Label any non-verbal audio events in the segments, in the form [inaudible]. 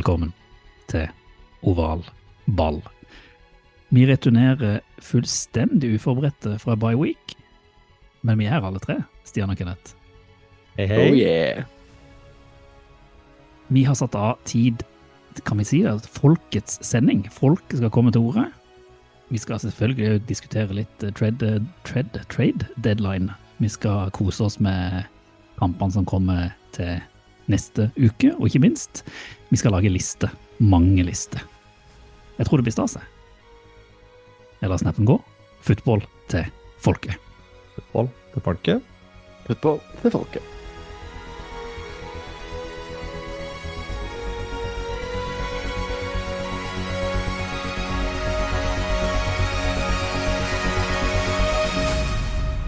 Velkommen til Oval ball. Vi returnerer fullstendig uforberedte fra by week, men vi er alle tre, Stian og Kenneth. Hei, hei. Oh yeah. Vi har satt av tid, kan vi si det, folkets sending. Folket skal komme til ordet. Vi skal selvfølgelig diskutere litt eh, trade, trade, trade deadline. Vi skal kose oss med kampene som kommer til neste uke, og ikke minst, vi skal lage liste. Mange lister. Jeg tror det blir stas, jeg. Jeg lar snappen gå. Football til folket. Football til folket. Football til folket.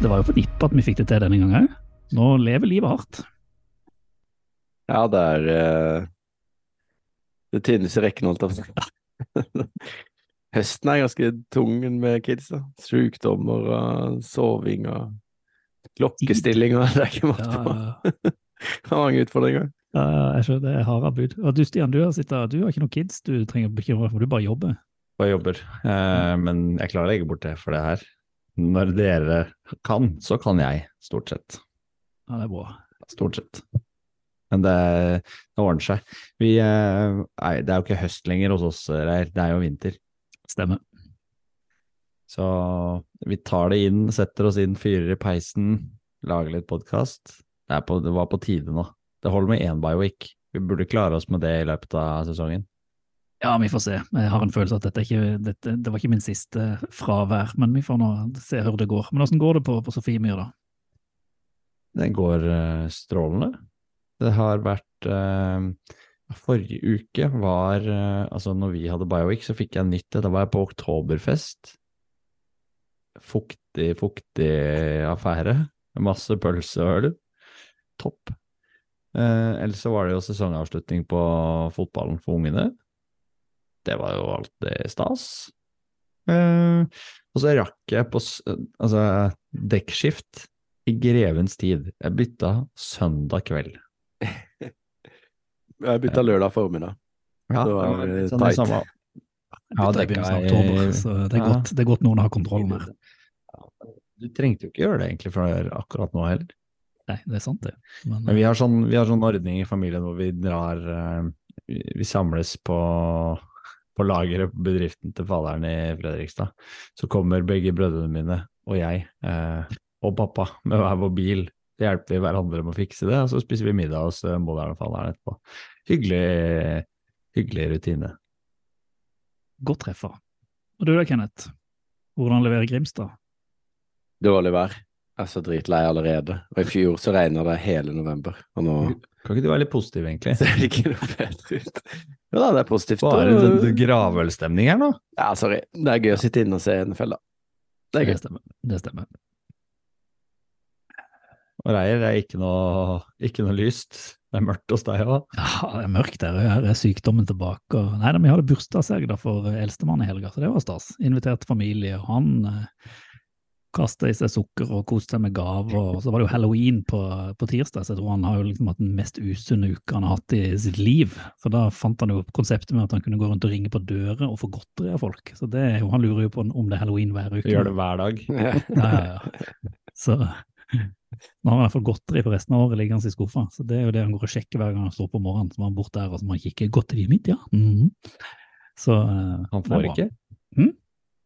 Det var jo på nippet at vi fikk det til denne gangen òg. Nå lever livet hardt. Ja, det er uh, det tynneste rekken, holdt jeg på å si. [laughs] Høsten er ganske tung med kids. da. Sykdommer og soving og klokkestilling og [laughs] det er ikke måte på. Ja, [laughs] Det er mange utfordringer. ja, jeg skjønner, det er harde bud. Og du Stian, du har, sittet, du har ikke noen kids du trenger å bekymre deg for, du bare jobber. Bare jobber. Eh, men jeg klarer å legge bort det for det her. Når dere kan, så kan jeg, stort sett. Ja, det er bra. Stort sett. Men det, det ordner seg. Vi, eh, nei, det er jo ikke høst lenger hos oss, Reir. Det er jo vinter. Stemmer. Så vi tar det inn, setter oss inn, fyrer i peisen, lager litt podkast. Det, det var på tide nå. Det holder med én week. Vi burde klare oss med det i løpet av sesongen. Ja, vi får se. Jeg har en følelse at dette ikke, dette, det var ikke min siste fravær, men vi får nå se hvor det går. Men åssen går det på, på Sofiemyr, da? Det går eh, strålende. Det har vært eh, Forrige uke var eh, Altså, når vi hadde Bioweek, så fikk jeg nytt. Da var jeg på Oktoberfest. Fuktig, fuktig affære. Masse pølseøl. Topp. Eh, ellers så var det jo sesongavslutning på fotballen for ungene. Det var jo alltid stas. Eh, og så rakk jeg på altså, dekkskift i grevens tid. Jeg bytta søndag kveld. Jeg bytta lørdag formiddag. Ja, Det var, det var eh, sånn tight. samme- Ja, det begynner snart oktober, så det er, godt, det er godt noen har kontrollen her. Du trengte jo ikke gjøre det egentlig for akkurat nå heller. Nei, det er sant, det. Men, Men vi har sånn, vi har sånn ordning i familien hvor vi drar eh, Vi, vi samles på, på lageret på bedriften til faderen i Fredrikstad. Så kommer begge brødrene mine og jeg eh, og pappa med hver vår bil. Så hjelper vi hverandre med å fikse det, og så spiser vi middag hos faderen etterpå. Hyggelig, hyggelig rutine. godt treffa. Og du da, Kenneth? Hvordan leverer Grimstad? Dårlig vær. Jeg er så dritlei allerede. Og i fjor så regna det hele november, og nå Kan ikke du være litt positiv, egentlig? ser det ikke noe bedre ut. Jo da, det er positivt. Bare en det- det gravølstemning her nå. Ja, sorry. Det er gøy å sitte inne og se NFL, da. Det er Det stemmer. Det stemmer. Og Reier, det er ikke noe, ikke noe lyst. Det er mørkt hos deg òg. Ja, det er mørkt der, her er sykdommen tilbake. Og, nei, da, vi hadde bursdagshelg da for eldstemann i helga, så det var stas. Invitert familie, og han eh, kasta i seg sukker og koste seg med gaver. Og så var det jo halloween på, på tirsdag, så jeg tror han har jo liksom hatt den mest usunne uka han har hatt i sitt liv. For da fant han jo konseptet med at han kunne gå rundt og ringe på dører og få godteri av folk. Så det han lurer jo på om det er halloween hver uke. Gjør det hver dag. Ja, ja, ja. Så nå har han i hvert fall godteri for resten av året liggende i skuffa. Så det er jo det han går og sjekker hver gang han står på morgenen. Så må han bort der og så må han kikke. Godteriet mitt, ja. Mhm. Så eh, Han får ikke? Hm?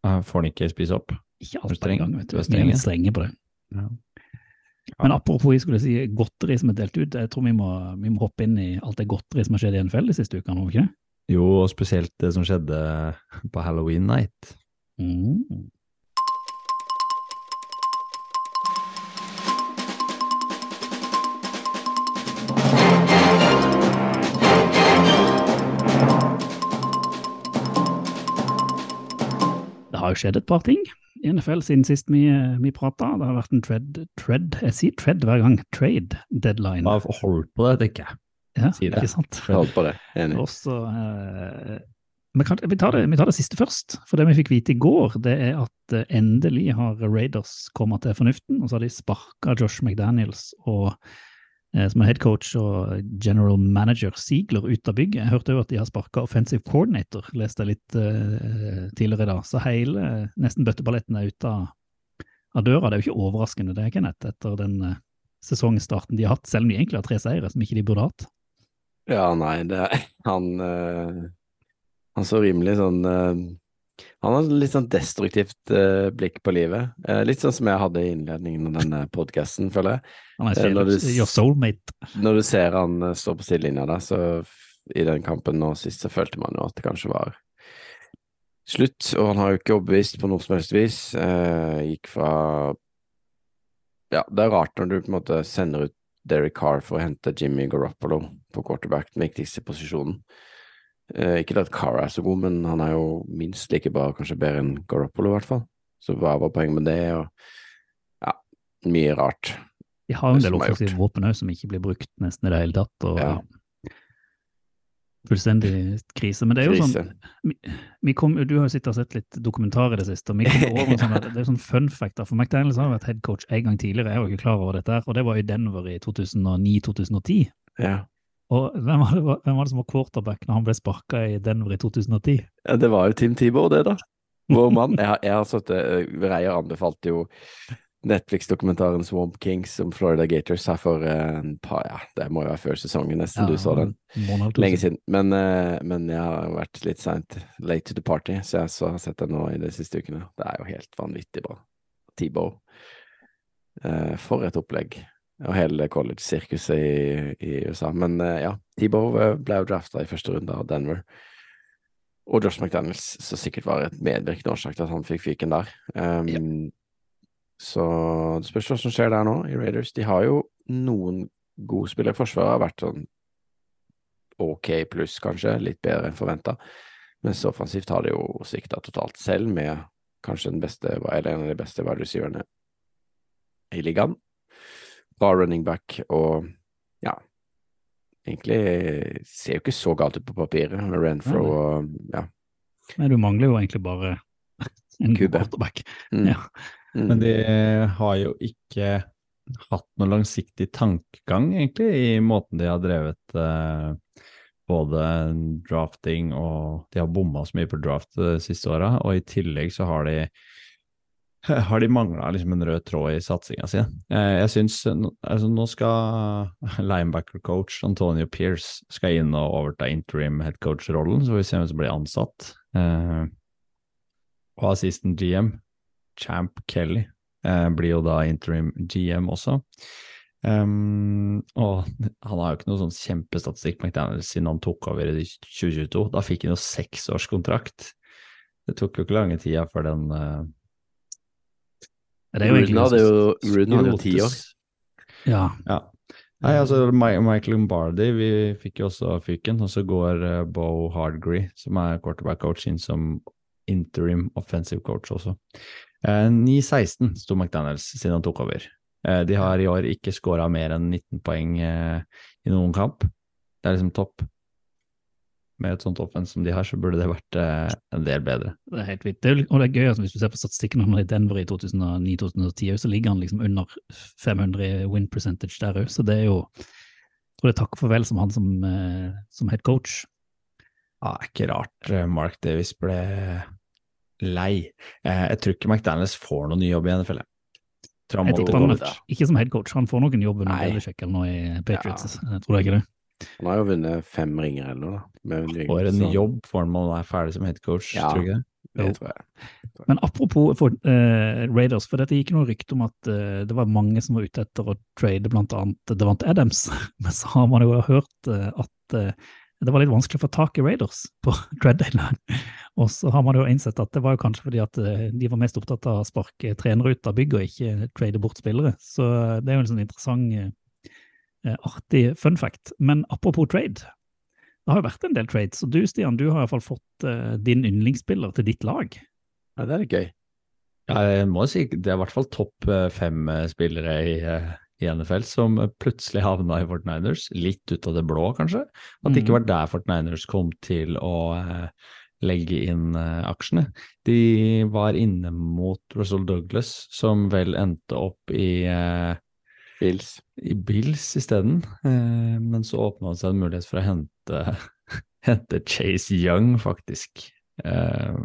Han får han ikke spise opp? Ikke alt på en gang, vet du. Vi er litt strenge på det. Ja. Men apropos jeg skulle si godteri som er delt ut, jeg tror vi må, vi må hoppe inn i alt det godteri som har skjedd i NFL de siste ukene, må vi ikke det? Jo, og spesielt det som skjedde på Halloween night. Mm. Har jo skjedd et par ting i NFL siden sist vi, vi prata. Det har vært en tread, tread Jeg sier tread hver gang. Trade deadline. Bare hold på det, tenker jeg. Ja, si det. ikke sant? Hold på det. Enig. Også, eh, men kan, vi, tar det, vi tar det siste først. For det vi fikk vite i går, det er at eh, endelig har Raiders kommet til fornuften. Og så har de sparka Josh McDaniels og, som er head coach og general manager Ziegler ut av bygget. Jeg hørte jo at de har sparka offensive coordinator, leste jeg litt uh, tidligere i dag. Så hele, nesten bøtteballetten er ute av, av døra. Det er jo ikke overraskende det, Kenneth, etter den uh, sesongstarten de har hatt, selv om de egentlig har tre seire som ikke de burde hatt. Ja, nei, det er Han uh, Han så rimelig sånn eh, Han har litt sånn destruktivt uh, blikk på livet. Uh, litt sånn som jeg hadde i innledningen av denne podkasten, føler jeg. Han er Eh, når du your soulmate. Når du ser han uh, stå på sidelinja der, så i den kampen nå sist, så følte man jo at det kanskje var slutt. Og han har jo ikke overbevist på noe som helst vis. Eh, gikk fra Ja, det er rart når du på en måte sender ut Derek Carr for å hente Jimmy Garoppolo på quarterback, den viktigste posisjonen. Eh, ikke at Cara er så god, men han er jo minst like bra, kanskje bedre enn Garoppolo, i hvert fall. Så hva var poenget med det? Og ja, mye rart. De har jo en del offensive våpen òg som ikke blir brukt nesten i det hele tatt. og Ja. Fullstendig krise. Men det er jo Krise. sånn vi, kom, Du har jo sittet og sett litt dokumentar i det siste. og vi kom over sånn, at- Det er sånn fun fact. For McDaniels har vært head coach en gang tidligere, jeg var ikke klar over dette. her, og Det var i Denver i 2009-2010. Ja. Og hvem var, det, hvem var det som var quarterback når han ble sparka i Denver i 2010? Ja, det var jo Tim Tibor, det, da. Vår mann. Jeg, jeg har sittet Reier anbefalte jo Netflix-dokumentaren Swamp Kings om Florida Gators her for eh, en par Ja, det må jo være før sesongen, nesten. du så den. Lenge siden. Men, eh, men jeg har vært litt seint late to the party, så jeg så har sett den nå i de siste ukene. Det er jo helt vanvittig bra. Tebow. Eh, for et opplegg. Og hele college-sirkuset i, i USA. Men eh, ja, Tebow eh, ble jo drafta i første runde av Denver. Og Josh McDaniels, som sikkert var et medvirkende årsak til at han fikk fyken der. Um, Så det spørs hva som skjer der nå, i Raiders. De har jo noen gode spillere. Forsvaret har vært sånn ok pluss, kanskje. Litt bedre enn forventa. Mens offensivt har de jo svikta totalt selv, med kanskje den beste, eller en av de beste wide receiverne i ligaen. Bra running back og ja Egentlig ser jo ikke så galt ut på papiret. med Renfro Nei, og ja. Men du mangler jo egentlig bare [laughs] en Kube. Quarterback. Mm. Ja. Mm. Men de har jo ikke hatt noen langsiktig tankegang, egentlig, i måten de har drevet eh, både drafting og De har bomma så mye på draft de siste åra, og i tillegg så har de [laughs] har de mangla liksom en rød tråd i satsinga si. Jeg syns altså, Nå skal [laughs] linebacker-coach Antonio Pierce skal inn og overta interim headcoach-rollen, så får vi se hvem som blir ansatt. Eh, og assistant GM, Champ Kelly, eh, blir jo da interim GM også. Um, og han har jo ikke noe sånn kjempestatistikk McDaniels siden han tok over i 2022. Da fikk han jo seksårskontrakt. Det tok jo ikke lange tida før den uh, Det er jo egentlig Ruden hadde jo, Ruden hadde jo ti år. Ja, Ja. Nei, altså Michael Lombardi, vi fikk jo også fyken, og så går uh, Bo Hardgree, som er quarterback-coach, inn som interim offensive coach også. Uh, 9-16 sto McDaniels siden han tok over. Uh, de har i år ikke skåra mer enn 19 poeng eh, i noen kamp. Det er liksom topp. Med et sånt offense som de har, så burde det vært eh, en del bedre. det er helt. Det er, og det er gøy, at hvis du ser på statistikken om Denver i 2009-2010, så ligger han liksom under 500 win percentage der òg, så det er jo jeg tror det er takk farvel som han som, eh, som head coach. Ja, er ikke rart eh, Mark Davis ble lei. Eh, jeg tror ikke McDaniels får noen ny jobb i NFL. jeg. Jeg tipper han, ut. ikke som head coach, han får noen jobb under. Belichick eller noe i Patriots. Jeg tror det ikke det. Han har jo vunnet fem ringer eller noe. Med en ring, Får en så- jobb får han når han er ferdig som headcoach, Ja. tror jeg. det? Tror jeg. Men apropos for, uh, Raiders, for dette gikk noe rykte om at uh, det var mange som var ute etter å trade blant annet Devante Adams, [laughs] men så har man jo hørt uh, at det var litt vanskelig å få tak i Raiders på [laughs] Dread Dayland. Og så har man jo innsett at det var jo kanskje fordi at de var mest opptatt av å sparke trenere ut av bygget og ikke trade bort spillere. Så det er jo en sånn interessant, artig fun fact. Men apropos trade, det har jo vært en del trades, og du Stian, du har iallfall fått eh, din yndlingsspiller til ditt lag. Ja, det er gøy. Ja, jeg må si det er i hvert fall topp eh, fem eh, spillere i, eh, i NFL som plutselig havna i Fort Niners, litt ut av det blå kanskje. At det ikke Mhm. var der Fort Niners kom til å eh, legge inn eh, aksjene. De var inne mot Russell Douglas, som vel endte opp i, eh, Bills. i Bills isteden. Eh, men så åpna det seg en mulighet for å hente, [laughs] hente Chase Young, faktisk, eh,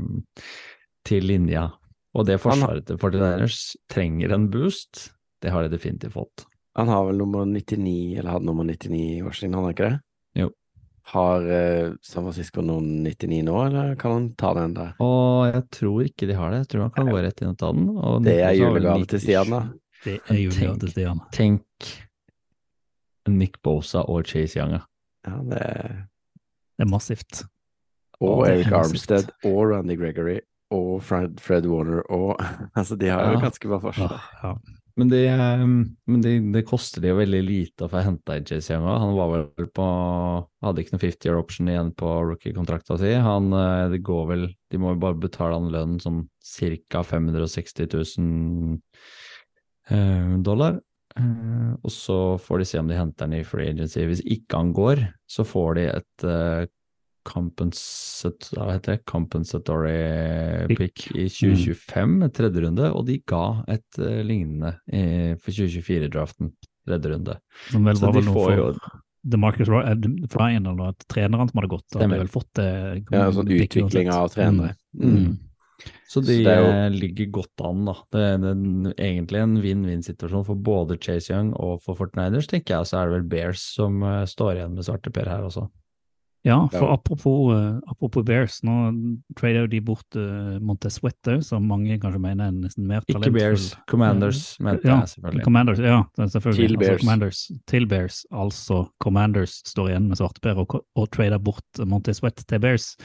til linja. Og det forsvaret til 49ers trenger en boost. Det har de definitivt fått. Han har vel nummer 99, eller hadde nummer 99 i Washington, han har ikke det? Jo. Har eh, San Francisco noen 99 nå, eller kan han ta den der? Å, jeg tror ikke de har det. Jeg tror han kan gå rett inn og ta den. Og Det er julegave til 97. Stian, da. Det er julegave det Stian. Tenk Nick Bosa og Chase Young. ja. Det er Det er massivt. Og er Eric. Armstead og Randy Gregory og Fred, Fred Warner og [laughs] Altså, de har jo Ja. ganske bra forskjell. Ja, ja. Men, det, eh, men det, det koster de jo veldig lite å få henta i Chase Young. Han var vel på Hadde ikke noe 50 year option igjen på rookie-kontrakta si. Han, eh, det går vel De må jo bare betale han lønn sånn ca. 560 000 eh, dollar. Eh, og så får de se om de henter den i free agency. Hvis ikke han går, så får de et eh, compensat, hva heter det? compensatory pick i 2025, tredje runde, og de ga et eh, lignende for 2024-draften, tredje runde. Som vel var vel noe for jo DeMarcus eh, eller at treneren som hadde gått, hadde vel fått det. Ja, sånn utvikling av trenere. Mm. Mm. Så de Så det jo- eh, ligger godt an, da. Det er en, egentlig en vinn-vinn-situasjon for både Chase Young og for Fortniners, tenker jeg. Så er det vel Bears som eh, står igjen med svarteper her også. Ja, for Ja. apropos, eh, apropos Bears, nå trader de bort uh, Montez Sweat som mange kanskje mener er nesten mer talentfull. Ikke. Bears, Commanders, mente ja, jeg selvfølgelig. Commanders, ja, det selvfølgelig. Til Altså, Bears. Commanders, til Bears, altså Commanders står igjen med svarteper og, og trader bort Montez Sweat til Bears.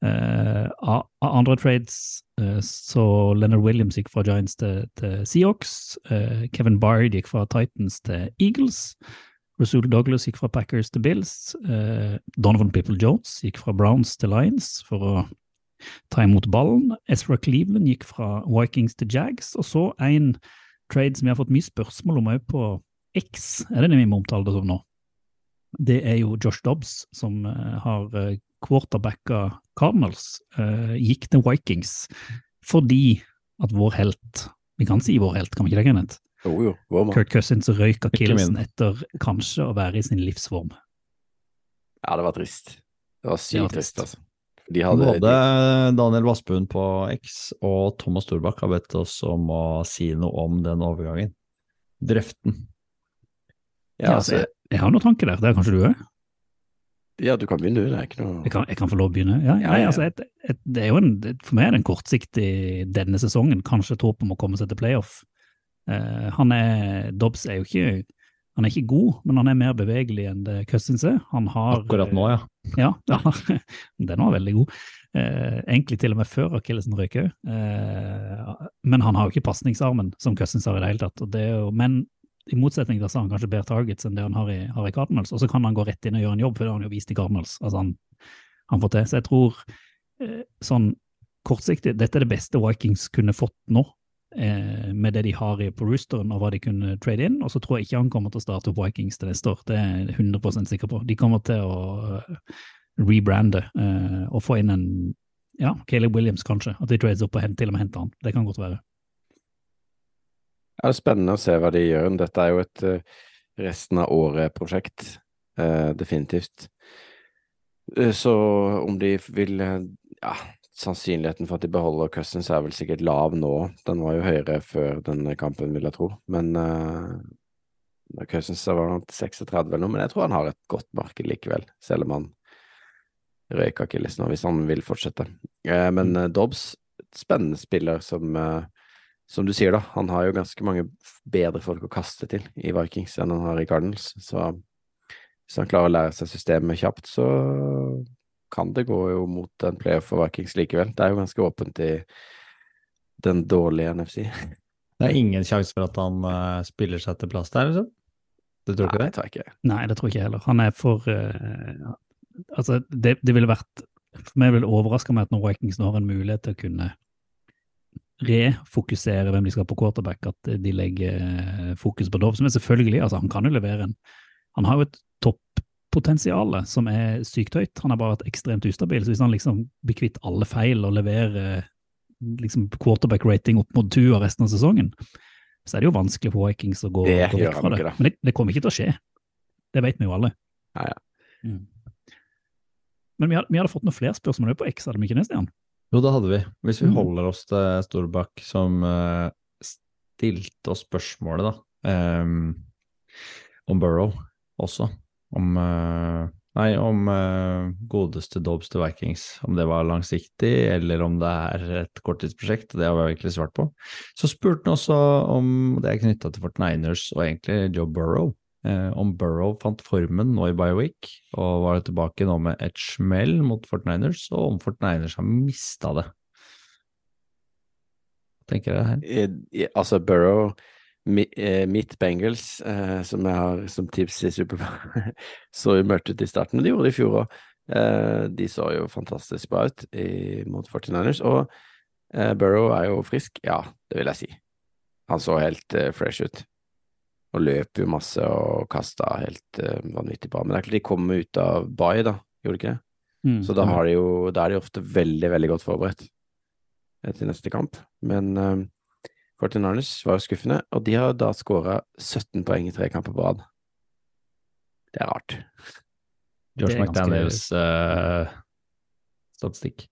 Eh, av, andre trades eh, så Leonard Williams gikk fra Giants til, til Seahawks. eh, Kevin Bard gikk fra Titans til Eagles. Rasul Douglas gikk fra Packers til Bills. Donovan People Jones gikk fra Browns til Lions for å ta imot ballen. Ezra Cleveland gikk fra Vikings til Jags. Og så en trade som vi har fått mye spørsmål om òg på X, er det det vi må omtale det som nå? Det er jo Josh Dobbs, som eh, har uh, quarterbacka Cardinals, eh, gikk til Vikings fordi at vår helt Vi kan si vår helt, kan vi ikke det, Kenneth? Jo, jo. Vår mann. Kirk Cousins røyk Kilsen etter kanskje å være i sin livsform. Ja, det var trist. Det var Det var sykt trist, trist. altså. De hadde Både Daniel Vassbuen på X og Thomas Storbakk har bedt oss om å si noe om den overgangen. Drøften. Ja, altså, jeg, jeg har noen tanker der, det er kanskje du òg? ja, du kan begynne, du. Det er ikke noe Jeg kan, jeg kan få lov å begynne? Ja, Ja, nei, ja. altså, et, et, det er jo en, for meg er det en kortsiktig denne sesongen, kanskje et håp om å komme seg til playoff. Uh, han er, Dobbs er jo ikke han er ikke god, men han er mer bevegelig enn det Cousins er. Han har Akkurat nå, ja. Ja, ja [laughs] den var veldig god. Eh, egentlig til og med før akillesen røyk òg. Eh, men han har jo ikke pasningsarmen som Cousins har i det hele tatt. Og det er jo, men i motsetning til så har han kanskje bedre targets enn det han har i, har i Cardinals. Og så kan han gå rett inn og gjøre en jobb, for det har han jo vist i Cardinals. Altså han, han får til. Så jeg tror eh, sånn kortsiktig, dette er det beste Vikings kunne fått nå. Eh, med det de har i på roosteren og hva de kunne trade inn, og så tror jeg ikke han kommer til å starte opp Vikings til neste år. Det er jeg 100 sikker på. De kommer til å eh, rebrande eh, og få inn en ja, Caleb Williams kanskje, at de trades opp og hent, til og med henter han. Det kan godt være. Ja, det er spennende å se hva de gjør. Dette er jo et eh, resten av året-prosjekt, eh, definitivt. Eh, så om de vil Ja, sannsynligheten for at de beholder Cousins er vel sikkert lav nå. Den var jo høyere før denne kampen, vil jeg tro. Men uh, var nok 36 eller noe, men jeg tror han har et godt marked likevel, selv om han røyk akillesen, hvis han vil fortsette. Men eh, Dobbs, spennende spiller som som du sier, da, han har jo ganske mange bedre folk å kaste til i Vikings enn han har i Cardinals. Så hvis han klarer å lære seg systemet kjapt, så kan det gå jo mot en playoff for Vikings likevel. Det er jo ganske åpent i den dårlige NFC. [laughs] Det er ingen sjanse for at han uh, spiller seg til plass der, liksom? Du tror Nei, ikke det tror jeg ikke. Nei, det tror ikke jeg heller. Han er for uh, Altså, det, det ville vært For meg ville det overraske meg at når Vikings nå har en mulighet til å kunne refokusere hvem de skal på quarterback, at de legger eh, fokus på Dove, som er selvfølgelig, altså, han kan jo levere en Han har jo et toppotensial som er sykt høyt. Han har bare vært ekstremt ustabil. Så hvis han liksom blir kvitt alle feil og leverer liksom quarterback-rating opp mot Tua resten av sesongen, så er det jo vanskelig for Vikings å gå, Det gå vekk fra det. ikke. Men det, det kommer ikke til å skje. Det vet vi jo alle. Ja, ja. Mm. Men vi hadde, vi hadde fått noen flere spørsmål på X, hadde vi ikke det, Stian? Jo, det hadde vi. Hvis vi Mm. holder oss til Storbakk, som uh, stilte oss spørsmålet, da, um, om Burrow også. Om uh, Nei, om uh, godeste Dobbs til Vikings. Om det var langsiktig, eller om det er et korttidsprosjekt. Det har vi egentlig svart på. Så spurte han også om det er knytta til 49ers og egentlig Joe Burrow. Eh, om Burrow fant formen nå i Bioweek, og var tilbake nå med et smell mot 49ers, og om 49ers har mista det. Hva Tenker dere her. I- Altså, Burrow, mi, eh, mitt Bengals, eh, som jeg har som tips i Superbowl, [laughs] så jo mørkt ut i starten, men de gjorde det i fjor òg. Eh, de så jo fantastisk bra ut mot 49ers, og eh, Burrow er jo frisk, ja, det vil jeg si. Han så helt eh, fresh ut. Og løp jo masse og kasta helt uh, vanvittig bra. Men det er klart de kommer ut av bye, da, gjorde de ikke det? Mm. Så da, har de jo, da er de ofte veldig, veldig godt forberedt eh, til neste kamp. Men uh, 49ers var jo skuffende, og de har da skåra 17 poeng i tre kamper på rad. Det er rart. George McDaniels uh, statistikk.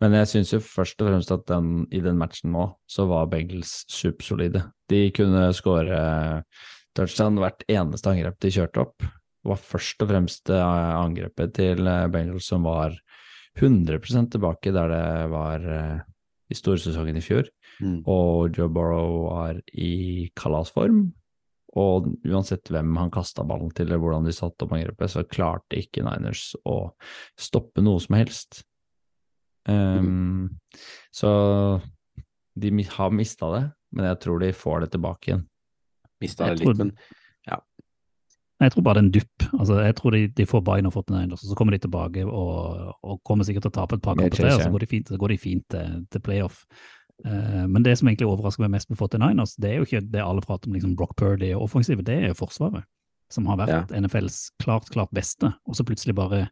Men jeg syns jo først og fremst at den, i den matchen nå, så var Bengels supersolide. De kunne skåre touchdown hvert eneste angrep de kjørte opp. Det var først og fremst det angrepet til eh, Bengals som var 100% tilbake der det var eh, i storsesongen i fjor. Mm. Og Joe Burrow var i kalasform. Og uansett hvem han kasta ballen til, eller hvordan de satte opp angrepet, så klarte ikke Niners å stoppe noe som helst. Um, så de har mista det, men jeg tror de får det tilbake igjen. Mista det litt, men ja. Jeg tror bare det er en dupp. Altså, jeg tror de, de får Bayern og 49ers, og så kommer de tilbake og, og kommer sikkert til å tape et par kamper til, og så går de fint, går de fint til, til playoff. Uh, men det som egentlig overrasker meg mest med 49ers, det er jo ikke det alle prater om, liksom Brock Purdy og offensivet, det er jo Forsvaret, som har vært NFLs klart, klart beste, og så plutselig bare,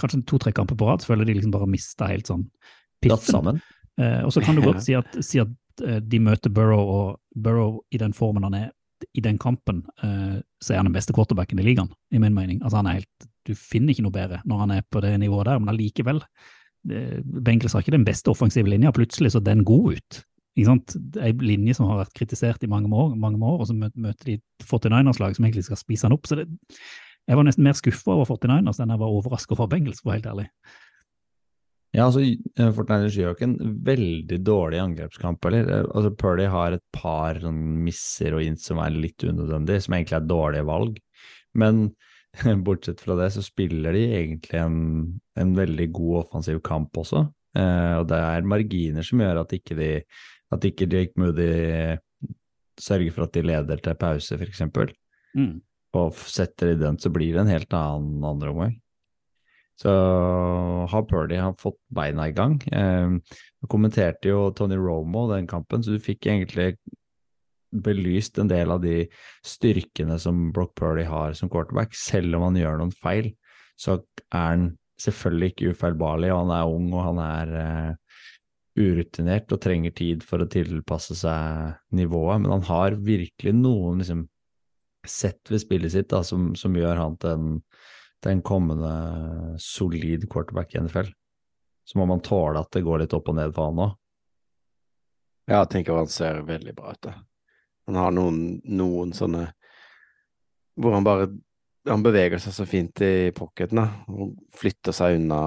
kanskje to-tre kamper på rad, så føler de liksom bare mista helt sånn piffen. Eh, og så kan du [laughs] godt si at, si at eh, de møter Burrow, og Burrow i den formen han er i den kampen, eh, så er han den beste quarterbacken i ligaen, i min mening. Altså han er helt, Du finner ikke noe bedre når han er på det nivået der, men allikevel. eh, Bengals har ikke den beste offensive linja, plutselig så den god ut. Ikke sant? Det er En linje som har vært kritisert i mange år, mange år og så møter de 49ers-lag som egentlig skal spise han opp. så det, Jeg var nesten mer skuffa over 49ers enn jeg var overraska over Bengels, for helt ærlig. Ja, altså, eh, Fortniners gjør ikke en veldig dårlig angrepskamp, eller? Eh, Altså, Purdy har et par sånn misser og int som er litt unødvendige, som egentlig er dårlige valg. Men [laughs] bortsett fra det, så spiller de egentlig en, en veldig god offensiv kamp også. Eh, og det er marginer som gjør at ikke, de, at ikke Jake Moody sørger for at de leder til pause, eksempel. Mm. Og setter de den, så blir det en helt annen andre omgang. Så har Purdy har fått beina i gang. Eh, kommenterte jo Tony Romo den kampen, så du fikk egentlig belyst en del av de styrkene som Brock Purdy har som quarterback. Selv om han gjør noen feil, så er han selvfølgelig ikke ufeilbarlig, og han er ung og han er eh, urutinert og trenger tid for å tilpasse seg nivået, men han har virkelig noen liksom, sett ved spillet sitt da, som, som gjør han til en, til en kommende solid quarterback i NFL. Så må man tåle at det går litt opp og ned for han òg. ja, jeg tenker han ser veldig bra ut. da. Han har noen, noen sånne hvor han bare han beveger seg så fint i pocketen, da. Og flytter seg unna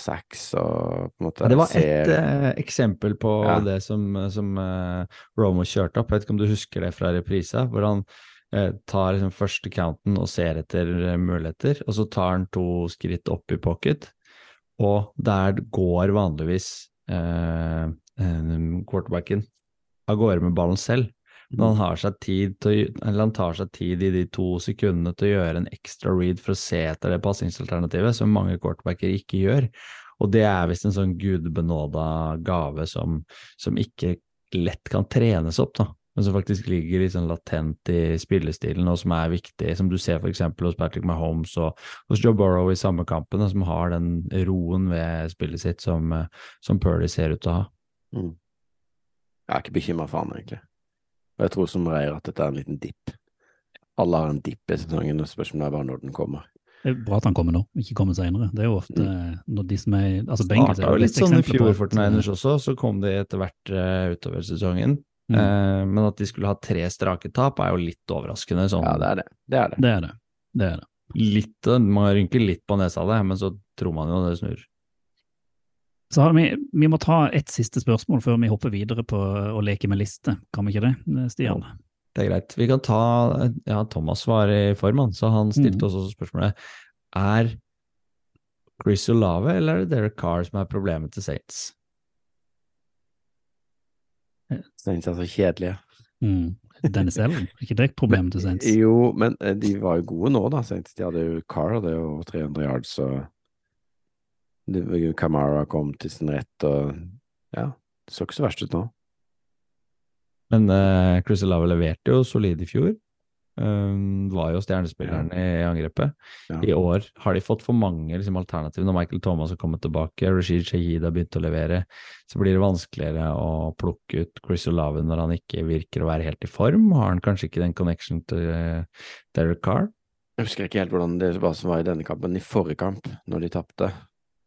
sacks og på en måte Det var et ser eh, eksempel på Ja. det som, som eh, Romo kjørte opp. Jeg vet ikke om du husker det fra reprisa, hvor han tar liksom første counten og ser etter eh, muligheter, og så tar han to skritt opp i pocket, og der går vanligvis eh, eh, quarterbacken av gårde med ballen selv. Men han, har seg tid til, å eller han tar seg tid i de to sekundene til å gjøre en ekstra read for å se etter det passingsalternativet, som mange quarterbacker ikke gjør. Og det er visst en sånn gudbenåda gave som, som ikke lett kan trenes opp, da. Men som faktisk ligger litt sånn latent i spillestilen, og som er viktig, som du ser f.eks. hos Patrick Mahomes og hos Joe Burrow i samme kampen, og som har den roen ved spillet sitt som, eh, som Purdy ser ut til å ha. Mm. Jeg er ikke bekymra for han, egentlig. Og jeg tror som Reier at dette er en liten dipp. Alle har en dipp i sesongen, og spørsmålet er bare når den kommer. Det er bra at han kommer nå, ikke kommer senere. Det er jo ofte når de som er altså Bengals er jo litt sånn i fjor for Niners også, så kom de etter hvert eh, utover sesongen. Mm. Eh, men at de skulle ha tre strake tap, er jo litt overraskende. Sånn, Ja, det er det. Det er det. Det er det. Det er det. litt, man rynker litt på nesa av det, men så tror man jo det snur. Så har vi, vi må ta ett siste spørsmål før vi hopper videre på å leke med liste. Kan vi ikke det, Stian? Det er greit. Vi kan ta Ja, Thomas var i form, han, så han stilte mm. også spørsmålet Er Chris Olave eller er det Derek Carr som er problemet til Saints? Saints er så kjedelige. Mm. Dennis Ellen, ikke det problemet til Saints? Jo, men eh, de var jo gode nå, da. Saints. De hadde jo Carr, hadde jo 300 yards, og det- Kamara kom til sin rett, og ja, det så ikke så verst ut nå. Men uh, Chris Lava leverte jo solid i fjor. Um, var jo stjernespilleren i angrepet. Ja. I år har de fått for mange liksom, alternativer. Når Michael Thomas har kommet tilbake, Rashid Shahid har begynt å levere, så blir det vanskeligere å plukke ut Chris Olave når han ikke virker å være helt i form. Har han kanskje ikke den connection til uh, Derek Carr? Jeg husker ikke helt hvordan det var som var i denne kampen. I forrige kamp, når de tapte,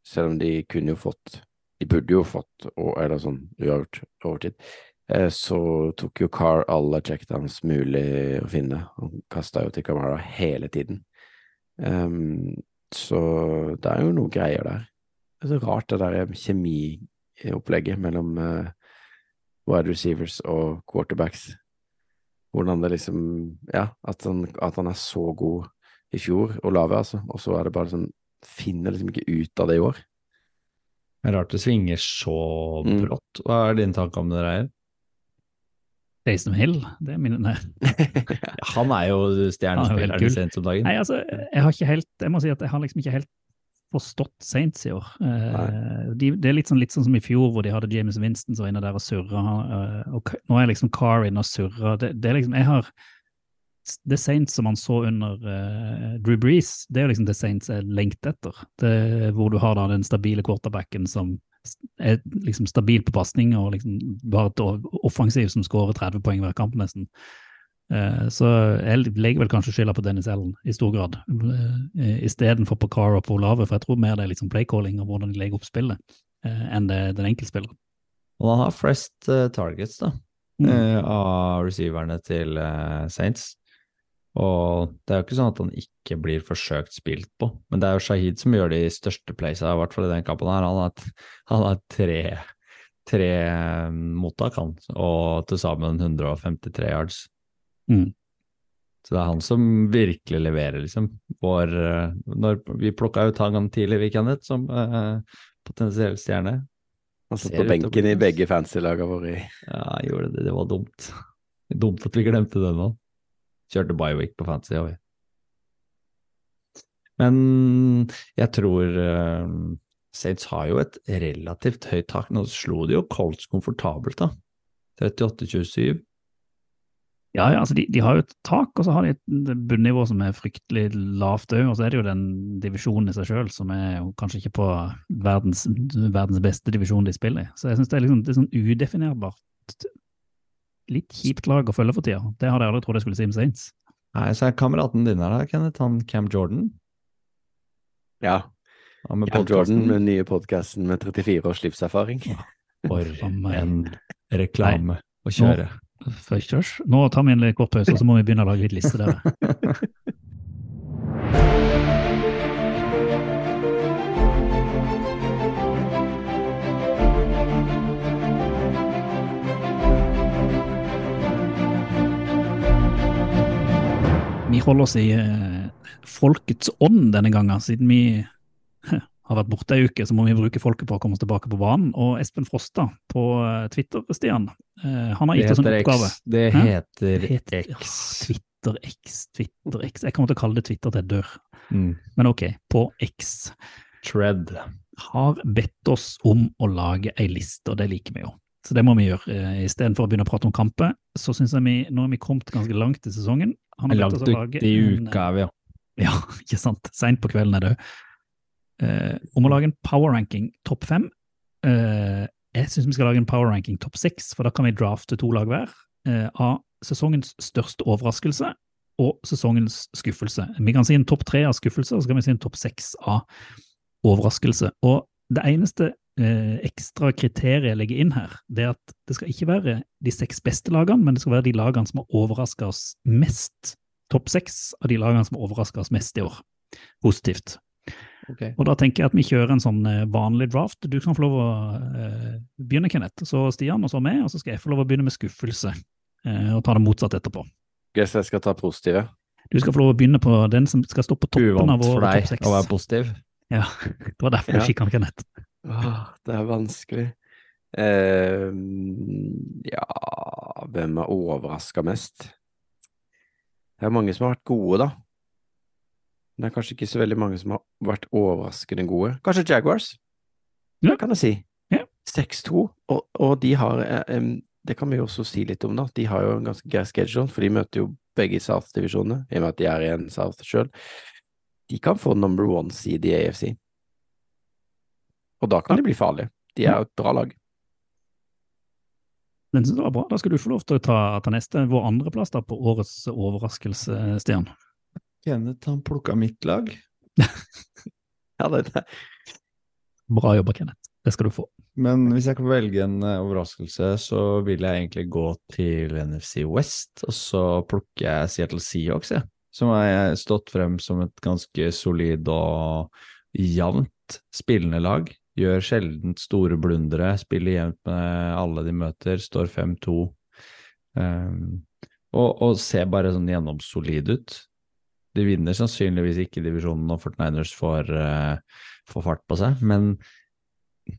selv om de kunne jo fått De burde jo fått, og, eller sånn uavgjort overtid, så tok jo Carr alle checkdowns mulig å finne. Han kasta jo til Kamara hele tiden. Um, så det er jo noe greier der. Det er så rart det der kjemiopplegget mellom uh, wide receivers og quarterbacks. Hvordan det liksom Ja, at han, at han er så god i fjor, og lave, altså, og så er det bare sånn Finner liksom ikke ut av det i år. Det er rart det svinger så Mm. brått. Hva er din tanke om det der? Taysom Hill, det er min [laughs] Han er jo er stjernespilleren i Saints om dagen. nei altså, jeg har ikke helt Jeg må si at jeg har liksom ikke helt forstått Saints i år. Uh, de, det er litt sånn, litt sånn som i fjor, hvor de hadde James Winston som var inne der og surra. Uh, og nå er liksom Carr inne og surrer. Det, det er liksom Jeg har Det Saints som man så under uh, Drew Brees, det er jo liksom det Saints er lengter etter. Det, hvor du har da den stabile quarterbacken som er liksom stabil på pasning, og liksom bare et offensiv som skårer 30 poeng hver kamp, nesten. Eh, Så jeg legger vel kanskje skylda på Dennis Allen i stor grad, eh, istedenfor på Cara og på Olave, for jeg tror mer det er liksom playcalling og hvordan de legger opp spillet, eh, enn det er den enkeltspilleren. Og han har flest targets, da. Mm. av receiverne til Saints. Og det er jo ikke sånn at han ikke blir forsøkt spilt på, men det er jo Shahid som gjør de største playsa, i hvert fall i den kampen her. Han har, [laughs] han har tre, tre eh, mottak, han, og til sammen 153 yards. Mm. Så det er han som virkelig leverer, liksom. Vår, eh, når vi plukka ut han tidlig, vi, Kenneth, som eh, potensiell stjerne. Han satt på benken i begge fancy-lagene våre. i- Ja, gjorde det. Det var dumt. Dumt at vi glemte den nå. Kjørte Biowick på fantasy, og. Men jeg tror uh, Saints har jo et relativt høyt tak. Nå slo de jo Colts komfortabelt, da. 38-27. Ja, ja, altså de, de har jo et tak, og så har de et bunnivå som er fryktelig lavt òg. Og så er det jo den divisjonen i seg sjøl som er kanskje ikke på verdens, verdens beste divisjon de spiller i. Så jeg syns det er liksom sånn udefinerbart. Litt kjipt lag å følge for tida. Det hadde jeg aldri trodd jeg skulle si med Saints. Nei, så er kameraten din her, Kenneth, han Cam Jordan. Ja. Cam podcasten. Jordan med den nye podkasten med 34 års livserfaring. For en reklame å kjøre. Nå, først. Nå tar vi en kort pause, og så må vi begynne å lage litt liste der. [laughs] Vi holder oss i eh, folkets ånd denne gangen, siden vi [laughs] har vært borte ei uke, så må vi bruke folket på å komme oss tilbake på banen. Og Espen Frosta på eh, Twitter, Stian, eh, han har gitt oss en heter oppgave. X. Det Hæ? heter Heter- X. Ja, Twitter X, Twitter X. Jeg kommer til å kalle det Twitter til jeg dør. Mm. Men ok, på X. Tread. Har bedt oss om å lage ei liste, og det liker vi jo. Så det må vi gjøre. Eh, Istedenfor å begynne å prate om kamper, så syns jeg vi nå er vi kommet ganske langt i sesongen. Han har Langt i uka er ja. [laughs] Ja, ikke sant. Seint på kvelden er det òg. Eh, om å lage en power ranking topp fem. Eh, jeg syns vi skal lage en power ranking topp seks, for da kan vi drafte to lag hver. Eh, av sesongens største overraskelse og sesongens skuffelse. Vi kan si en topp tre av skuffelse, og så kan vi si en topp seks av overraskelse. Og det eneste eh, ekstra kriteriet jeg legger inn her, det er at det skal ikke være de seks beste lagene, men det skal være de lagene som har overraska oss mest topp seks av de lagene som har overraska oss mest i år. Positivt. Og da tenker jeg at vi kjører en sånn eh, vanlig draft. Du kan få lov å eh, begynne, Kenneth. Så Stian, og så meg, og så skal jeg få lov å begynne med skuffelse. eh, og ta det motsatt etterpå. Guess jeg skal ta positive. Du skal få lov å begynne på den som skal stå på toppen av Uvant vår for deg topp seks. å være positiv. Ja, [laughs] det var derfor Ja. jeg fikk han, Kenneth. Åh, det er vanskelig. Eh, ja, hvem er overraska mest? Det er mange som har vært gode, da. Men det er kanskje ikke så veldig mange som har vært overraskende gode. Kanskje Jaguars? Ja. Kan jeg si. Ja. 6-2, og, og de har eh, Det kan vi jo også si litt om, da. De har jo en ganske grei schedule, for de møter jo begge South-divisjonene, i og med at de er i en South sjøl. De kan få number one seed i AFC. Og da kan de bli farlige. De er jo et bra lag. Den synes jeg var bra. Da skal du få lov til å ta, ta neste, vår andreplass på årets overraskelse, Stian. Kenneth han plukka mitt lag. [laughs] Ja, det, det. Bra jobba, Kenneth. Det skal du få. Men hvis jeg kan velge en eh, overraskelse, så vil jeg egentlig gå til NFC West, og så plukker jeg Seattle Seahawks, jeg. Som har stått frem som et ganske solid og jevnt spillende lag. Gjør sjelden store blundere, spiller jevnt med alle de møter, står 5-2. Um, og, og ser bare sånn gjennomsolid ut. De vinner sannsynligvis ikke divisjonen når 49ers får, uh, får fart på seg, men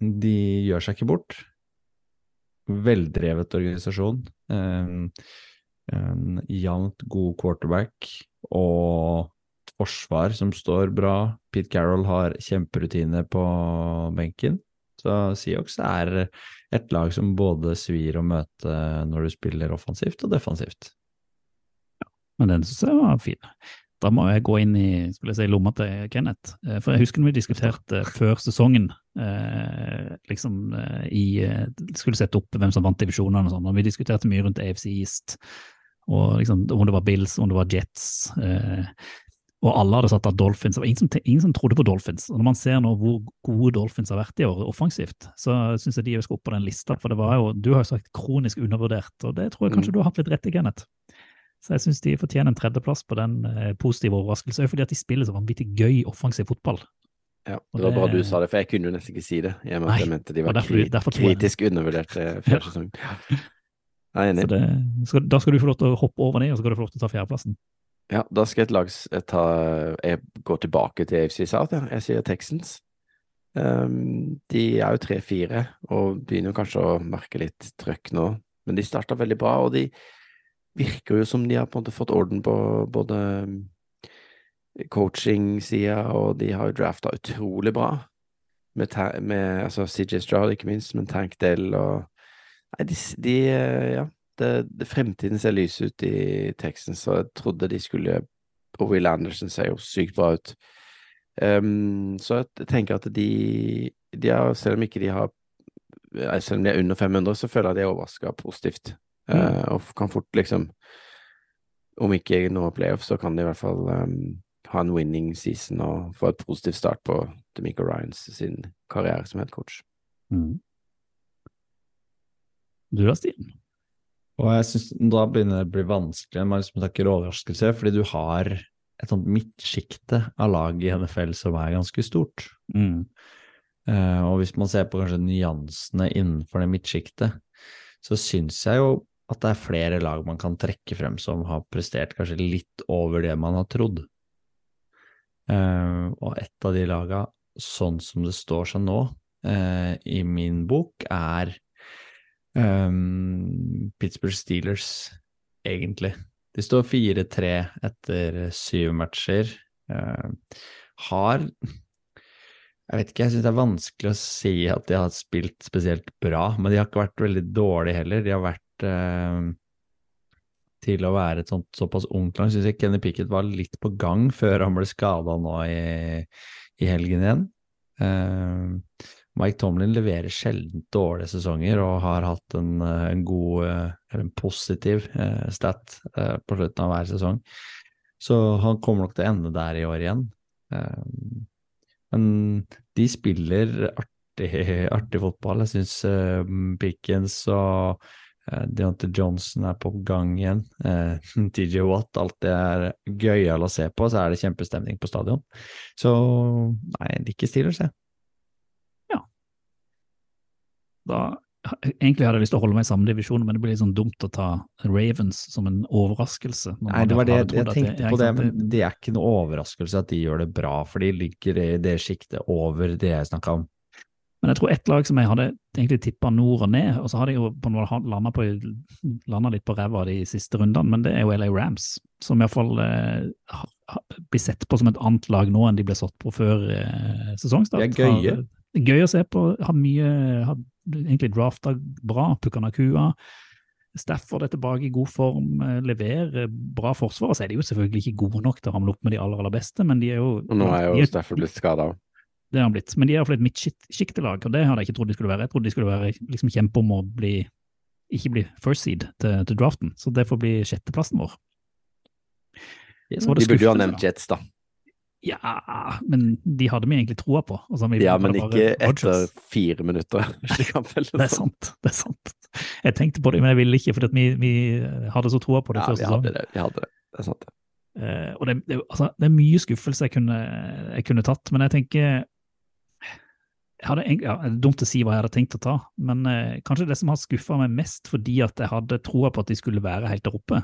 de gjør seg ikke bort. Veldrevet organisasjon. Um, en jevnt god quarterback og forsvar som står bra. Pete Carroll har kjemperutine på benken. Så Seahawks er et lag som både svir å møte når du spiller offensivt og defensivt. Ja, Men den synes jeg var fin. Da må jeg gå inn i skulle jeg si, lomma til Kenneth. Eh, For jeg husker når vi diskuterte før sesongen, eh, liksom eh, i Skulle sette opp hvem som vant divisjonene og sånn, vi diskuterte mye rundt AFC East, og liksom om det var Bills, om det var Jets. Eh, og alle hadde satt av Dolphins. Det var ingen som, ingen som trodde på Dolphins. Og når man ser nå hvor gode Dolphins har vært i år offensivt, så syns jeg de skal opp på den lista. For det var jo, du har jo sagt kronisk undervurdert, og det tror jeg kanskje du har hatt litt rett i, Kenneth. Så jeg syns de fortjener en tredjeplass på den eh, positive overraskelsen, fordi at de spiller så vanvittig gøy offensiv fotball. Ja, det var bra du sa det, for jeg kunne jo nesten ikke si det. Jeg, Nei, jeg mente de var derfor- derfor kritisk undervurdert eh, før Ja. sesongen. [laughs] Enig. Så det, skal, da skal du få lov til å hoppe over det, og så skal du få lov til å ta fjerdeplassen. Ja, da skal et lag s- ta Jeg går tilbake til AFC South, ja. Jeg sier Texans. Um, de er jo 3-4 og begynner kanskje å merke litt trøkk nå, men de starta veldig bra, og de virker jo som de har på en måte fått orden på både um, coaching-sida, og de har jo drafta utrolig bra. Med, med altså CJ Stroud, ikke minst, men Tank Dell og Nei, de, de eh, Ja det, det, fremtiden ser lys ut i Texans, så jeg trodde de skulle Og Will Anderson ser jo sykt bra ut. Um, så jeg tenker at de, de har, selv om ikke de har eh, Selv om de er under 500, så føler jeg de er overraska positivt. Eh, og kan fort liksom Om ikke nå playoff, så kan de i hvert fall um, ha en winning season og få et positivt start på Demico Ryans sin karriere som headcoach. Mm. Du da, Stian? Og jeg synes da begynner det å bli vanskelig, med liksom takker overraskelse, fordi du har et sånt midtsjikte av lag i NFL som er ganske stort. Mm. Uh, og hvis man ser på kanskje nyansene innenfor det midtsjiktet, så syns jeg jo at det er flere lag man kan trekke frem som har prestert kanskje litt over det man har trodd. Uh, og et av de laga, sånn som det står seg nå, uh, i min bok, er ehm, Pittsburgh Steelers, egentlig. De står 4-3 etter syv matcher. Uh, har Jeg vet ikke, jeg syns det er vanskelig å si at de har spilt spesielt bra, men de har ikke vært veldig dårlige heller. De har vært uh, til å være et sånt såpass ungt lag. Syns jeg Kenny Pickett var litt på gang før han ble skada nå i, i helgen igjen. Eh, Mike Tomlin leverer sjelden dårlige sesonger og har hatt en, eh, en god, eh, eller en positiv eh, stat på slutten av hver sesong. Så han kommer nok til å ende der i år igjen. Men de spiller artig, [laughs] artig fotball. Jeg syns Pickens og Deontay Johnson er på gang igjen. [laughs] TJ Watt, alt det er gøyal å se på, så er det kjempestemning på stadion. Så nei, jeg liker Steelers, jeg. Da, egentlig hadde jeg lyst til å holde meg i samme divisjon, men det blir litt sånn dumt å ta Ravens som en overraskelse. Nei, det var det jeg tenkte ja, på det, men det er ikke noe overraskelse at de gjør det bra, for de ligger i det sjiktet over det jeg snakka om. Men jeg tror ett lag som jeg hadde egentlig tippa nord og ned, og så har de jo landa, litt på ræva de siste rundene, men det er jo LA Rams, som iallfall eh, blir sett på som et annet lag nå enn de ble satt på før eh, sesongstart. De er gøye. Gøy å se på, har mye har egentlig drafta bra, Pukanakua. Stafford er tilbake i god form, eh, leverer bra forsvar. Så er de jo selvfølgelig ikke gode nok til å ramle opp med de aller, aller beste, men de er jo Og nå er jo Stafford blitt skada. det har han blitt. Men de er iallfall et midtsjiktelag, og det hadde jeg ikke trodd de skulle være. Jeg trodde de skulle være liksom kjempe om å bli ikke bli first seed til, til draften, så det får bli sjetteplassen vår. Så var det De burde jo ha nevnt. Jets, da. Ja, men de hadde vi egentlig troa på. Altså, vi Ja, men ikke etter fire minutter. [laughs] kampen, Det er liksom. sant, det er sant. Jeg tenkte på det, men jeg ville ikke, for vi, vi hadde så troa på det Ja, før vi sesongen. hadde det. Vi hadde det. Det er sant. Uh, og det, det, altså, det er mye skuffelse jeg kunne, jeg kunne tatt, men jeg tenker jeg hadde, ja, det er Dumt å si hva jeg hadde tenkt å ta, men uh, kanskje det som har skuffa meg mest fordi at jeg hadde troa på at de skulle være helt der oppe,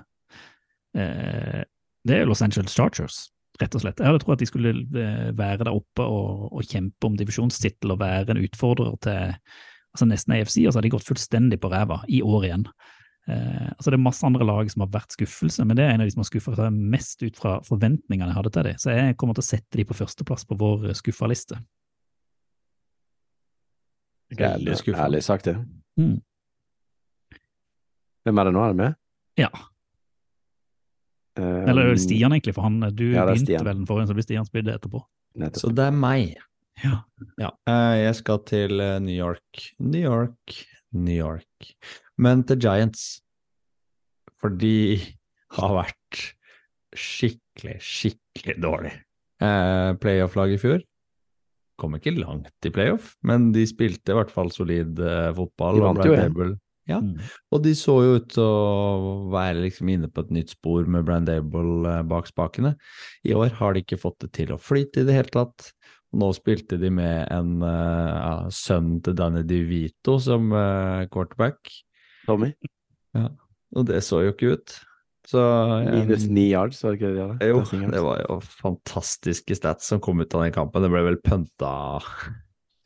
uh, det er Los Angeles Chargers, rett og slett. Jeg hadde trodd at de skulle eh, være der oppe og, og kjempe om divisjonstittel og være en utfordrer til altså nesten AFC, og så har de gått fullstendig på ræva i år igjen. Eh, altså Det er masse andre lag som har vært skuffelse, men det er en av de som har skuffa mest ut fra forventningene jeg hadde til dem. Så jeg kommer til å sette dem på førsteplass på vår skuffa liste. Veldig skuffende. Ærlig sagt, det. Mm. Hvem er det nå? Er det med? Ja. Um, Eller Stian, egentlig, for han, du Ja, begynte vel den forrige, så blir Stian spydde etterpå. nettopp. Så det er meg. Ja. Eh, jeg skal til eh, New York, New York, New York. Men til Giants. For de [laughs] har vært skikkelig, skikkelig dårlig. Eh, Playoff-lag i fjor. Kom ikke langt i playoff, men de spilte i hvert fall solid fotball. De vant jo en. Ja, Mm. og de så jo ut til å være liksom inne på et nytt spor med Brandable eh, bak spakene. I år har de ikke fått det til å flyte i det hele tatt. Nå spilte de med en uh, ja, sønn til Danny DeVito som uh, quarterback, Tommy? og det så jo ikke ut. Så eh, Minus ni yards, var det ikke det de hadde? Jo, det var jo fantastiske stats som kom ut av den kampen. Det ble vel punta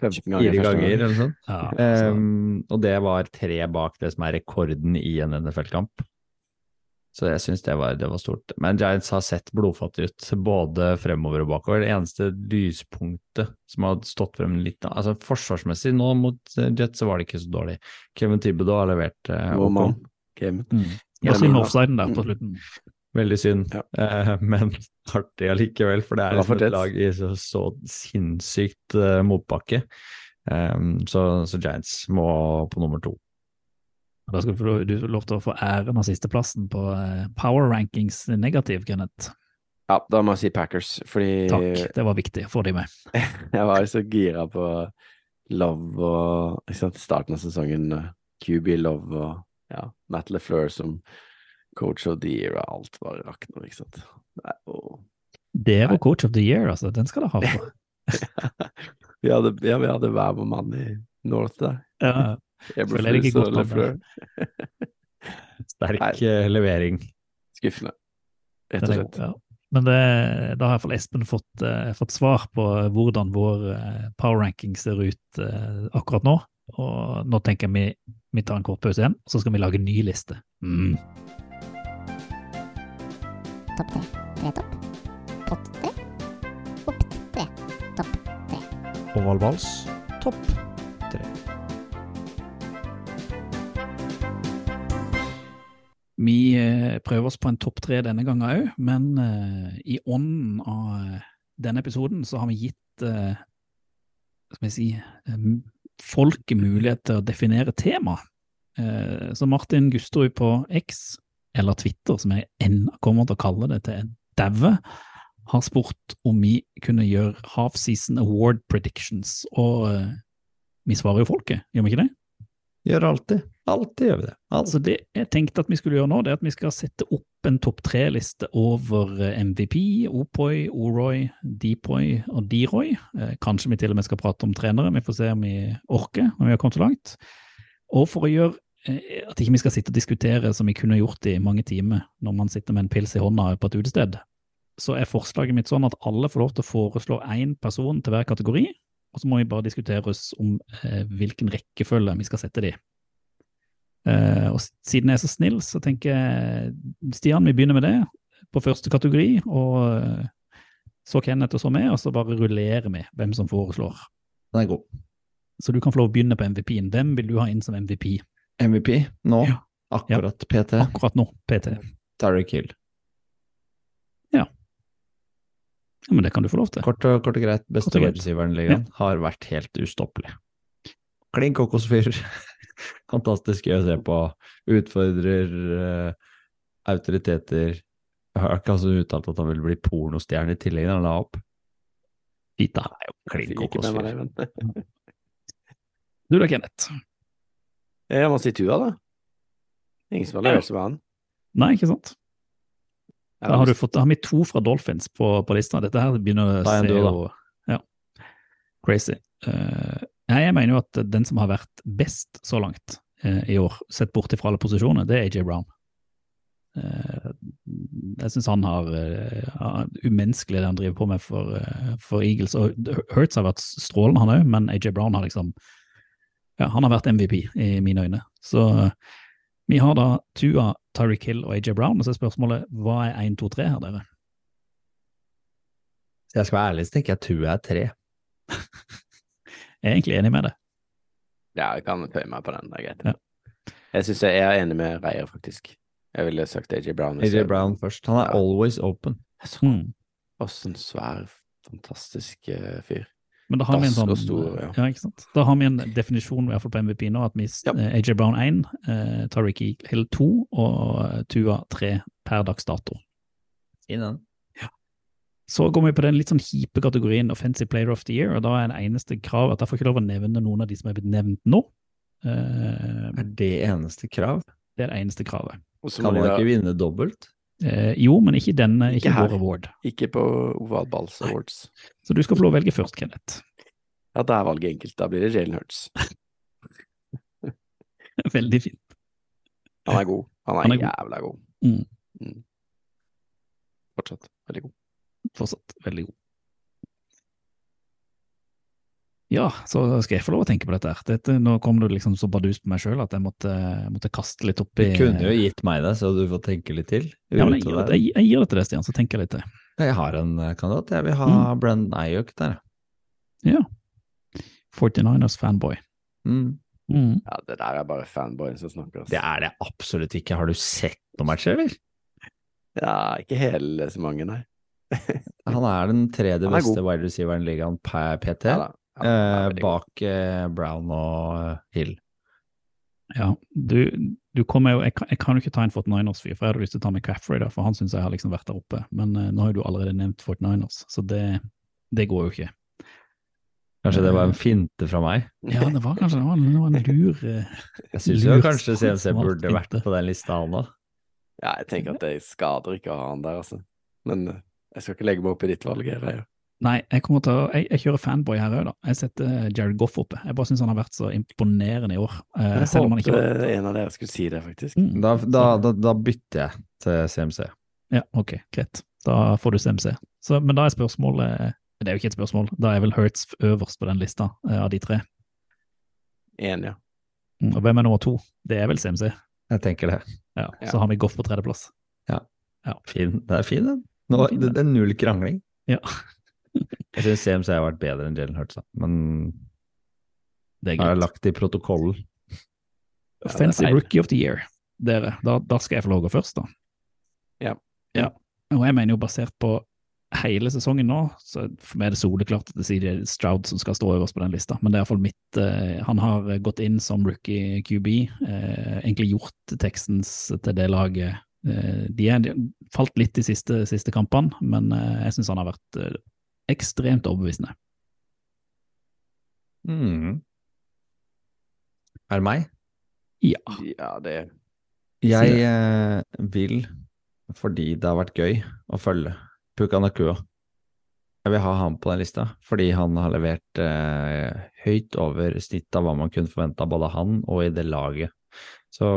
15 fire ganger eller noe sånt. Ja, Um, og det var tre bak det som er rekorden i en NFL-kamp. Så jeg syns det, var- det var stort. Men Giants har sett blodfattig ut, både fremover og bakover. Det eneste lyspunktet som har stått frem litt altså Forsvarsmessig nå mot Jets så var det ikke så dårlig. Kevin Thibodeau har levert eh. Gamet. mm. Ja, synd med offsiden der på slutten. Veldig synd, Ja. eh, men artig allikevel, for det er liksom et lag i så, så sinnssykt uh, motbakke. Um, så, så Giants må på nummer to. Da skal du få- du lov til å få æren av sisteplassen på eh, Power Rankings negativ, Kenneth. Ja, da må jeg si Packers, fordi Takk, det var viktig å få de med. [laughs] jeg var jo så gira på Love og ikke sant, starten av sesongen. eh, QB Love og ja, Matt LeFleur som coach of the year, og alt bare rakner, ikke sant. Nei, og Det var Coach of the Year, altså. Den skal du ha for. [laughs] vi hadde, ja, vi hadde hver vår mann i North der. Ja, Føler [laughs] jeg ikke godt det. [laughs] Sterk Nei. eh, levering. Skuffende, rett og slett. ja. Men det, da har iallfall Espen fått, eh, fått svar på hvordan vår eh, power ranking ser ut eh, akkurat nå. Og nå tenker jeg vi, vi tar en kort pause igjen, så skal vi lage en ny liste. Mm. Topp tre. Tre topp. Pott tre. Opp tre. Topp tre. ovalballs topp tre. Vi eh, prøver oss på en topp tre denne gangen òg, men eh, i ånden av eh, denne episoden så har vi gitt skal vi si, folket mulighet til å definere tema. Eh, så Martin Gusterud på X, eller Twitter, som jeg ennå kommer til å kalle det til en daue, har spurt om vi kunne gjøre Half Season Award predictions, og uh, vi svarer jo folket, gjør vi ikke det? Gjør alltid. Alltid gjør vi det. Altså det jeg tenkte at vi skulle gjøre nå, det er at vi skal sette opp en topp tre-liste over eh, MVP, Opoi, Oroy, Deepoy og Deroy. Eh, kanskje vi til og med skal prate om trenere, vi får se om vi orker når vi har kommet så langt. Og for å gjøre at ikke vi skal sitte og diskutere som vi kunne gjort i mange timer når man sitter med en pils i hånda på et utested, så er forslaget mitt sånn at alle får lov til å foreslå én person til hver kategori, og så må vi bare diskutere oss om eh, hvilken rekkefølge vi skal sette de. Eh, og siden jeg er så snill, så tenker jeg Stian, vi begynner med det på første kategori, og eh, så Kenneth og så meg, og så bare rullerer vi hvem som foreslår. Den er god. Så du kan få lov å begynne på MVP-en. Hvem vil du ha inn som MVP MVP nå. Ja. Akkurat PT. akkurat nå, PT? Tariq Hill. Ja, ja. men det kan du få lov til. Kort og, kort og greit, beste receiveren i ligaen. Har vært helt ustoppelig. Klin kokosfyr. [laughs] Fantastisk gøy å se på. Utfordrer uh, autoriteter. Har ikke altså uttalt at han vil bli pornostjerne i tillegg da han la opp. Fita er jo klin kokosfyr. Du da, Kenneth? Jeg må si Tua, da. Ingen som har levert med han. Nei, ikke sant? Da har, du fått, har vi to fra Dolphins på, på lista. Dette her begynner å er se jo ja, crazy. Uh, jeg mener jo at den som har vært best så langt uh, i år, sett bort fra alle posisjoner, det er AJ Brown. Uh, jeg syns han har eh, umenneskelig det han driver på med for, eh, for Eagles. Og Hurts har vært strålende, han òg, men AJ Brown har liksom ja, han har vært MVP i mine øyne. Så eh, vi har da Tua, Tyreek Hill og AJ Brown, og så er spørsmålet hva er 1, 2, 3 her, dere? Så jeg skal være ærlig, så tenker jeg Tua er 3. Jeg er egentlig enig med det. Ja, jeg kan føye meg på den. Det er greit. Ja. Jeg syns jeg er enig med Reier, faktisk. Jeg ville sagt AJ Brown. AJ jeg- Brown først. Han er Ja. always open. Åssen Mm. Svær, fantastisk uh, fyr. Men da har vi en sånn stor, ja. ja. ikke sant? Da har vi en definisjon i hvert fall på MVP nå, at vi Ja. eh, AJ Brown 1, eh, Tariq Hill 2 og eh, Tua 3 per dags dato. Fin den. Så går vi på den litt sånn kjipe kategorien Offensive Player of the Year, og da er det eneste krav at jeg får ikke lov å nevne noen av de som er blitt nevnt nå. Eh, Er det eneste krav? det er det eneste kravet. Og så Kan man de ikke vinne dobbelt? Eh, jo, men ikke denne, Ikke ikke, vår award. ikke på Oval Balls Awards. Så du skal få lov å velge først, Kenneth. Ja, da er valget enkelt. Da blir det Jalen Hurts. [laughs] Veldig fint. Han er god. Han er, Han er god. god. Mm. Mm. Fortsatt veldig god. Fortsatt veldig god. Ja, så skal jeg få lov å tenke på dette. her. Dette, nå kom du liksom så bardus på meg sjøl at jeg måtte, måtte kaste litt opp Du kunne jo gitt meg det, så du får tenke litt til. ja, men jeg, gir det, jeg, jeg gir det til deg, Stian, så tenker jeg litt til. Jeg har en eh, kandidat. Jeg vil ha Mm. Brendan Ayuk der. Ja. 49ers fanboy. Mm. Mm. Ja, det der er bare fanboyen som snakker. Det er det absolutt ikke. Har du sett noen matcher, eller? Ja, ikke hele så mange, nei. Han er den tredje er beste wide receiveren i ligaen per PT, Ja, da. Ja, eh, bak eh, Brown og eh, Hill. Ja, du, du kommer jo jeg kan, jeg kan jo ikke ta en 49ers-fyr, for jeg hadde lyst til å ta med Caffrey, da, for han syns jeg har liksom vært der oppe. Men eh, nå har jo du allerede nevnt 49ers, så det, det går jo ikke. Kanskje det var en finte fra meg? Ja, det var kanskje det var, det var en [laughs] lur eh, Jeg syns kanskje CNC burde vært på den lista, han òg. Ja, jeg tenker at det skader ikke å ha han der, altså. Men jeg skal ikke legge meg opp i ditt valg, Reier. Nei, jeg kommer til å Jeg, jeg kjører fanboy her òg, da. Jeg setter Jared Goff oppe. Jeg bare syns han har vært så imponerende i år. Eh, Jeg selv om han ikke håpet var en av dere skulle si det, faktisk. Mm, Da, da, da, da bytter jeg til CMC. Ja, ok, greit. Da får du CMC. Så, men da er spørsmålet Det er jo ikke et spørsmål. Da er vel Hertz øverst på den lista eh, av de tre. Enig, ja. Mm, Og hvem er nummer to? Det er vel CMC. Jeg tenker det. Ja, Ja. Så har vi Goff på tredjeplass. Fin. Det er fin, den. Nå, det, det er null krangling. Ja. Jeg syns CMC har vært bedre enn Jalen Hurts, men Det er har jeg lagt i protokollen. Offensive. Rookie of the Year. Dere, da, da skal jeg få lov å gå først, da. Ja. ja. Og jeg mener jo basert på hele sesongen nå, så for meg er det soleklart at det er Stroud som skal stå øverst på den lista. Men det er iallfall mitt eh, Han har gått inn som rookie QB, eh, egentlig gjort Texans til det laget. Eh, de, er, de har falt litt de siste, siste kampene, men eh, jeg syns han har vært eh, ekstremt overbevisende. Mm. Er det meg? Ja. Ja, det Jeg eh, vil, fordi det har vært gøy å følge Puka Nakua. Jeg vil ha han på den lista, fordi han har levert eh, høyt over snittet av hva man kunne forvente av både han og i det laget. Så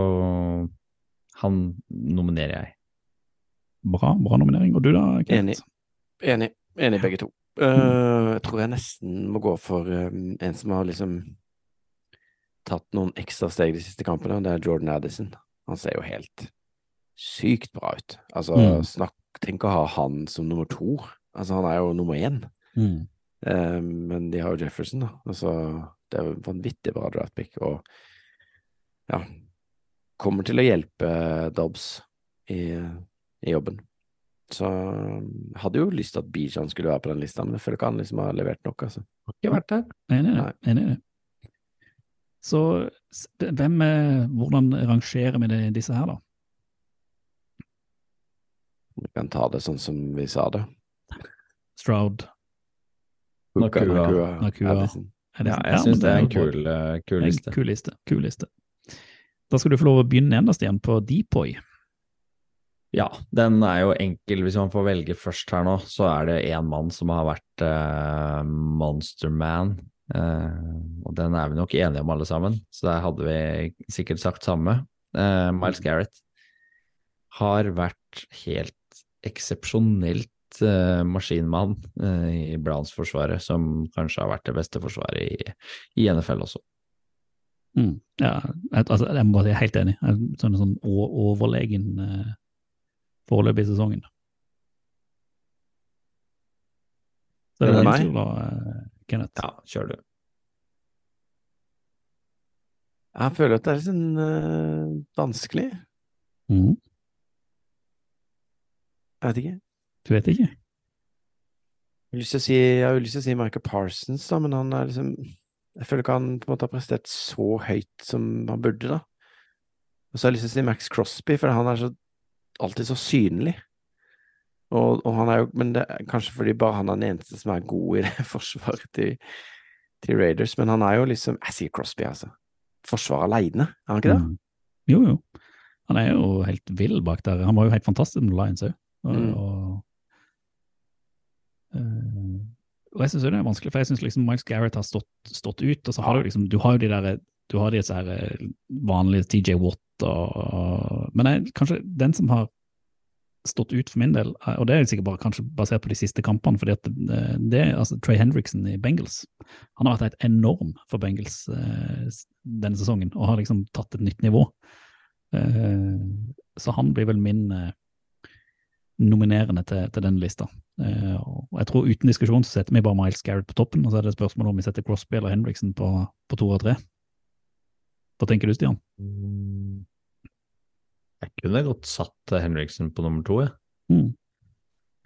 han nominerer jeg. Bra, bra nominering. Og du da, Kent? Enig. Enig. Enig begge to. Uh, jeg tror jeg nesten må gå for um, en som har liksom tatt noen ekstra steg de siste kampene, og det er Jordan Addison. Han ser jo helt sykt bra ut. Altså, Mm. snakk Tenk å ha han som nummer to. Altså, han er jo nummer én. Mm. Eh, men de har jo Jefferson, da. Altså, det er jo vanvittig bra draftpick, og ja Kommer til å hjelpe Dobbs i, i jobben. Så jeg hadde jo lyst til at Bijan skulle være på den lista, men jeg føler ikke han liksom har levert nok, altså. Har ikke vært der. Enig i det. Enig i det. Så hvem, er hvordan rangerer vi det, disse her, da? Vi kan ta det sånn som vi sa det. Stroud? Nakua. Nakua, Nakua. Addison. Er Ja, jeg syns det er en kul, bra. kul, liste. En. Kul liste. Kul liste. Da skal du få lov å begynne enda, Stian, på Depoy. Ja, den er jo enkel. Hvis man får velge først her nå, så er det én mann som har vært uh, Monster Man. Eh, og den er vi nok enige om alle sammen, så der hadde vi sikkert sagt samme. Uh, Miles Garrett har vært helt eksepsjonelt eh, maskinmann eh, i Browns-forsvaret, som kanskje har vært det beste forsvaret i, i NFL også. Mm. Ja, altså, jeg må si helt enig. Sånn, sånn overlegen eh, foreløpig i sesongen. Så det Er din tur, da, eh, Kenneth. Ja, kjør du. Jeg føler at det er sånn eh, vanskelig. Mm. Jeg vet ikke. Du vet ikke? Jeg har lyst til å si, jeg lyst til å si Michael Parsons, da, men han er liksom Jeg føler ikke han på en måte har prestert så høyt som han burde, da. Og så har jeg lyst til å si Max Crosby, for han er så alltid så synlig. Og, og han er jo Men det er kanskje fordi bare han er den eneste som er god i det [laughs] forsvaret til, til Raiders, men han er jo liksom Jeg sier Crosby, altså. Forsvaret aleine, er han ikke det? Mm. Jo, jo. Han er jo helt vill bak der. Han var jo helt fantastisk med Lions òg. Og, Mm. og, og jeg syns det er vanskelig, for jeg syns liksom Mike Garrett har stått, stått ut. Og så har du liksom Du har jo de der Du har disse her eh, vanlige TJ Watt og Men jeg, kanskje den som har stått ut for min del, eh, og det er sikkert bare kanskje basert på de siste kampene, fordi at eh, det er altså Trey Hendrickson i Bengals. Han har vært helt enorm for Bengals eh, denne sesongen, og har liksom tatt et nytt nivå. Eh, så han blir vel min eh, nominerende til, til den lista. Eh, og jeg tror uten diskusjon så setter vi bare Miles Garrett på toppen, og så er det spørsmål om vi setter Crosby eller Henriksen på, på to og tre. Hva tenker du, Stian? Jeg kunne godt satt Henriksen på nummer to, jeg. Mm.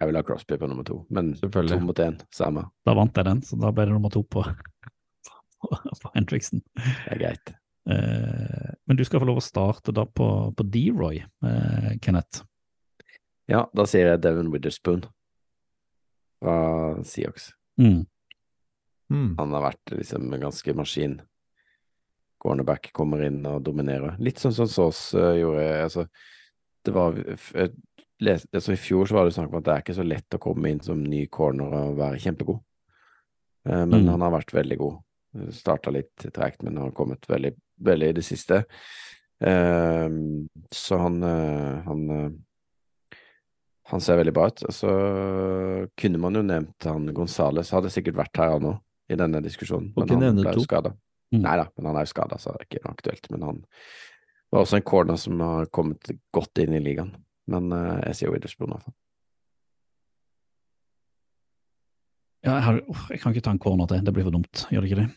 Jeg vil ha Crosby på nummer to, men to mot én, samme. Da vant jeg den, så da ble det nummer to på, på, [laughs] på Henriksen. Det er greit. Eh, men du skal få lov å starte da på, på D-Roy, eh, Kenneth. Ja, da sier jeg Devon Witherspoon fra Seahawks. Mm. Mm. Han har vært liksom en ganske maskin. Cornerback kommer inn og dominerer. Litt sånn som Sås uh, gjorde. Altså, det var jeg les- altså, I fjor så var det snakk om at det er ikke så lett å komme inn som ny corner og være kjempegod. Eh, men Mm. han har vært veldig god. Starta litt tregt, men har kommet veldig, veldig i det siste. Eh, så han, eh, han eh, han ser veldig bra ut. Og så kunne man jo nevnt han Gonzales, hadde sikkert vært her òg, i denne diskusjonen. Men han ble jo skada. Mm. Nei da, men han er jo skada, så det er ikke noe aktuelt. Men han var også en corner som har kommet godt inn i ligaen. Men uh, jeg sier Witherspoon, i hvert fall. Ja, jeg, har, åh, jeg kan ikke ta en corner til, det blir for dumt, gjør det ikke det?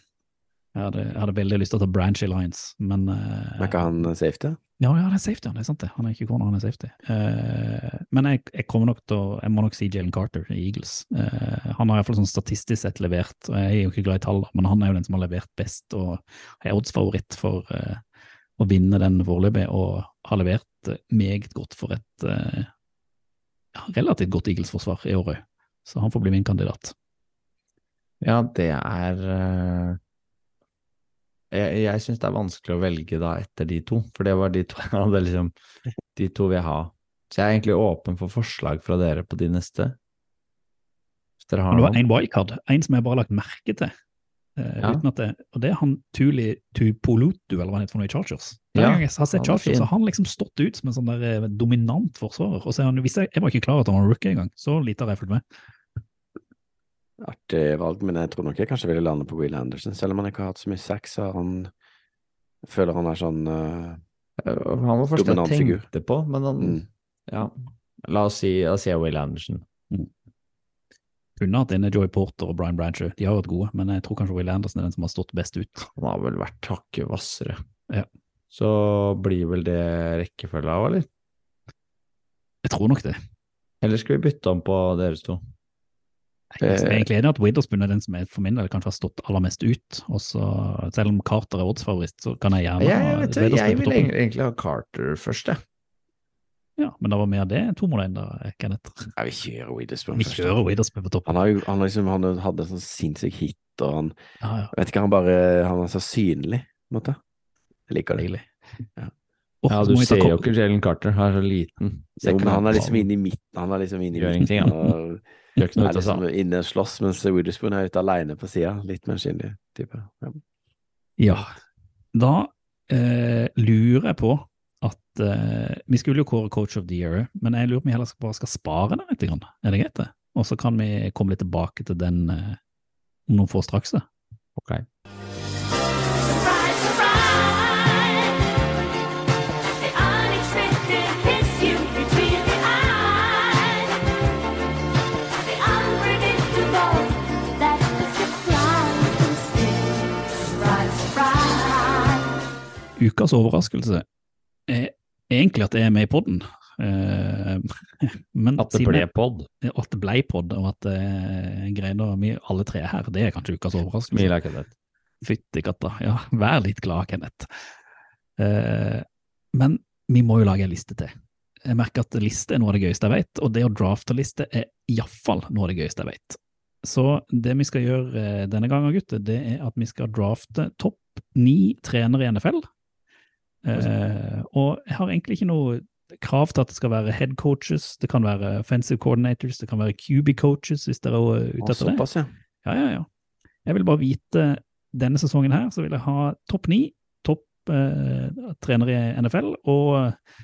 Jeg hadde, jeg hadde veldig lyst til å ta Branch Alliance, men uh, er ikke han eh, safety? Ja, ja, det er safety, det er sant det. Han er ikke corner, han er safety. Uh, men jeg, jeg kommer nok til å Jeg må nok si Jalen Carter i Eagles. Uh, han har iallfall sånn statistisk sett levert, og jeg er jo ikke glad i tall, men han er jo den som har levert best og er oddsfavoritt for uh, å vinne den foreløpig, og har levert eh, meget godt for et eh, relativt godt Eagles-forsvar i år òg. Så han får bli min kandidat. Ja, det er eh, Jeg, jeg syns det er vanskelig å velge da etter de to, for det var de to [laughs] jeg hadde liksom De to vil jeg ha. Så jeg er egentlig åpen for forslag fra dere på de neste. Hvis dere har Men det var én en wildcard, en som jeg bare har lagt merke til. Uh, Ja. det, og det er han Tuli Tupolutu, eller hva han heter for noe i Chargers. Hver Ja, gang jeg har sett Chargers, så har han liksom stått ut som en sånn der eh, dominant forsvarer. Og så er han, jeg, jeg var ikke klar over at han var rookie engang, så lite har jeg fulgt med. Artig valg, men jeg tror nok jeg kanskje ville lande på Will Anderson, selv om han ikke har hatt så mye sex. så Han føler han er sånn eh, Eh, Han var først jeg Dominant figur. på, men han mm. Ja. La oss si, la oss si Will Anderson. Kunne hatt inne Joey Porter og Brian Brancher, de har vært gode, men jeg tror kanskje Will Anderson er den som har stått best ut. Han har vel vært hakket hvassere. Ja. Så blir vel det rekkefølga av, eller? Jeg tror nok det. Eller skal vi bytte om på deres to? Jeg er egentlig enig at Witherspoon er den som er for min del kanskje har stått aller mest ut. Også, selv om Carter er oddsfavoritt, så kan jeg gjerne Jeg, ha jeg, på toppen. Jeg vil egentlig ha Carter først, jeg. Ja, men det var mer det to mot én, da, Kenneth. Ja, vi kjører Witherspoon Vi først. kjører Witherspoon på toppen. Han, har jo, han, liksom, han hadde en sånn sinnssyk hit, og han Ja, ja, vet ikke, han bare Han er så synlig, på en måte. Jeg liker det. Ja. Ja, du vi ser jo ikke Jalen Carter, han er så liten. Jo, men han er liksom inne i midten. Han er liksom inne i Gjør midten. Gjør ikke noe ut av liksom seg. inne og slåss, mens Witherspoon er ute alene på sida. Litt mer skinnlig type. Ja. Ja, da eh, lurer jeg på at eh, Vi skulle jo kåre Coach of the Year, men jeg lurer på om vi heller skal, bare skal spare den litt. Grann. Er det greit, det? Og så kan vi komme litt tilbake til den eh, om noen få straks. det. Ok. Ukas overraskelse er egentlig at jeg er med i podden. Eh, men At det ble pod. at det ble pod, og at eh, greide å- vi alle tre er her, det er kanskje ukas overraskelse. Mila Kenneth. Fytti katta. Ja, vær litt glad, Kenneth. Eh, men vi må jo lage en liste til. Jeg merker at liste er noe av det gøyeste jeg vet, og det å drafte liste er iallfall noe av det gøyeste jeg vet. Så det vi skal gjøre denne gangen, gutter, det er at vi skal drafte topp ni trenere i NFL. Eh, og jeg har egentlig ikke noe krav til at det skal være head coaches, det kan være offensive coordinators, det kan være QB coaches, hvis dere er ute etter det. såpass, ja. Ja, ja, ja. Jeg vil bare vite denne sesongen her, så vil jeg ha topp ni, topp eh, trener i NFL, og eh,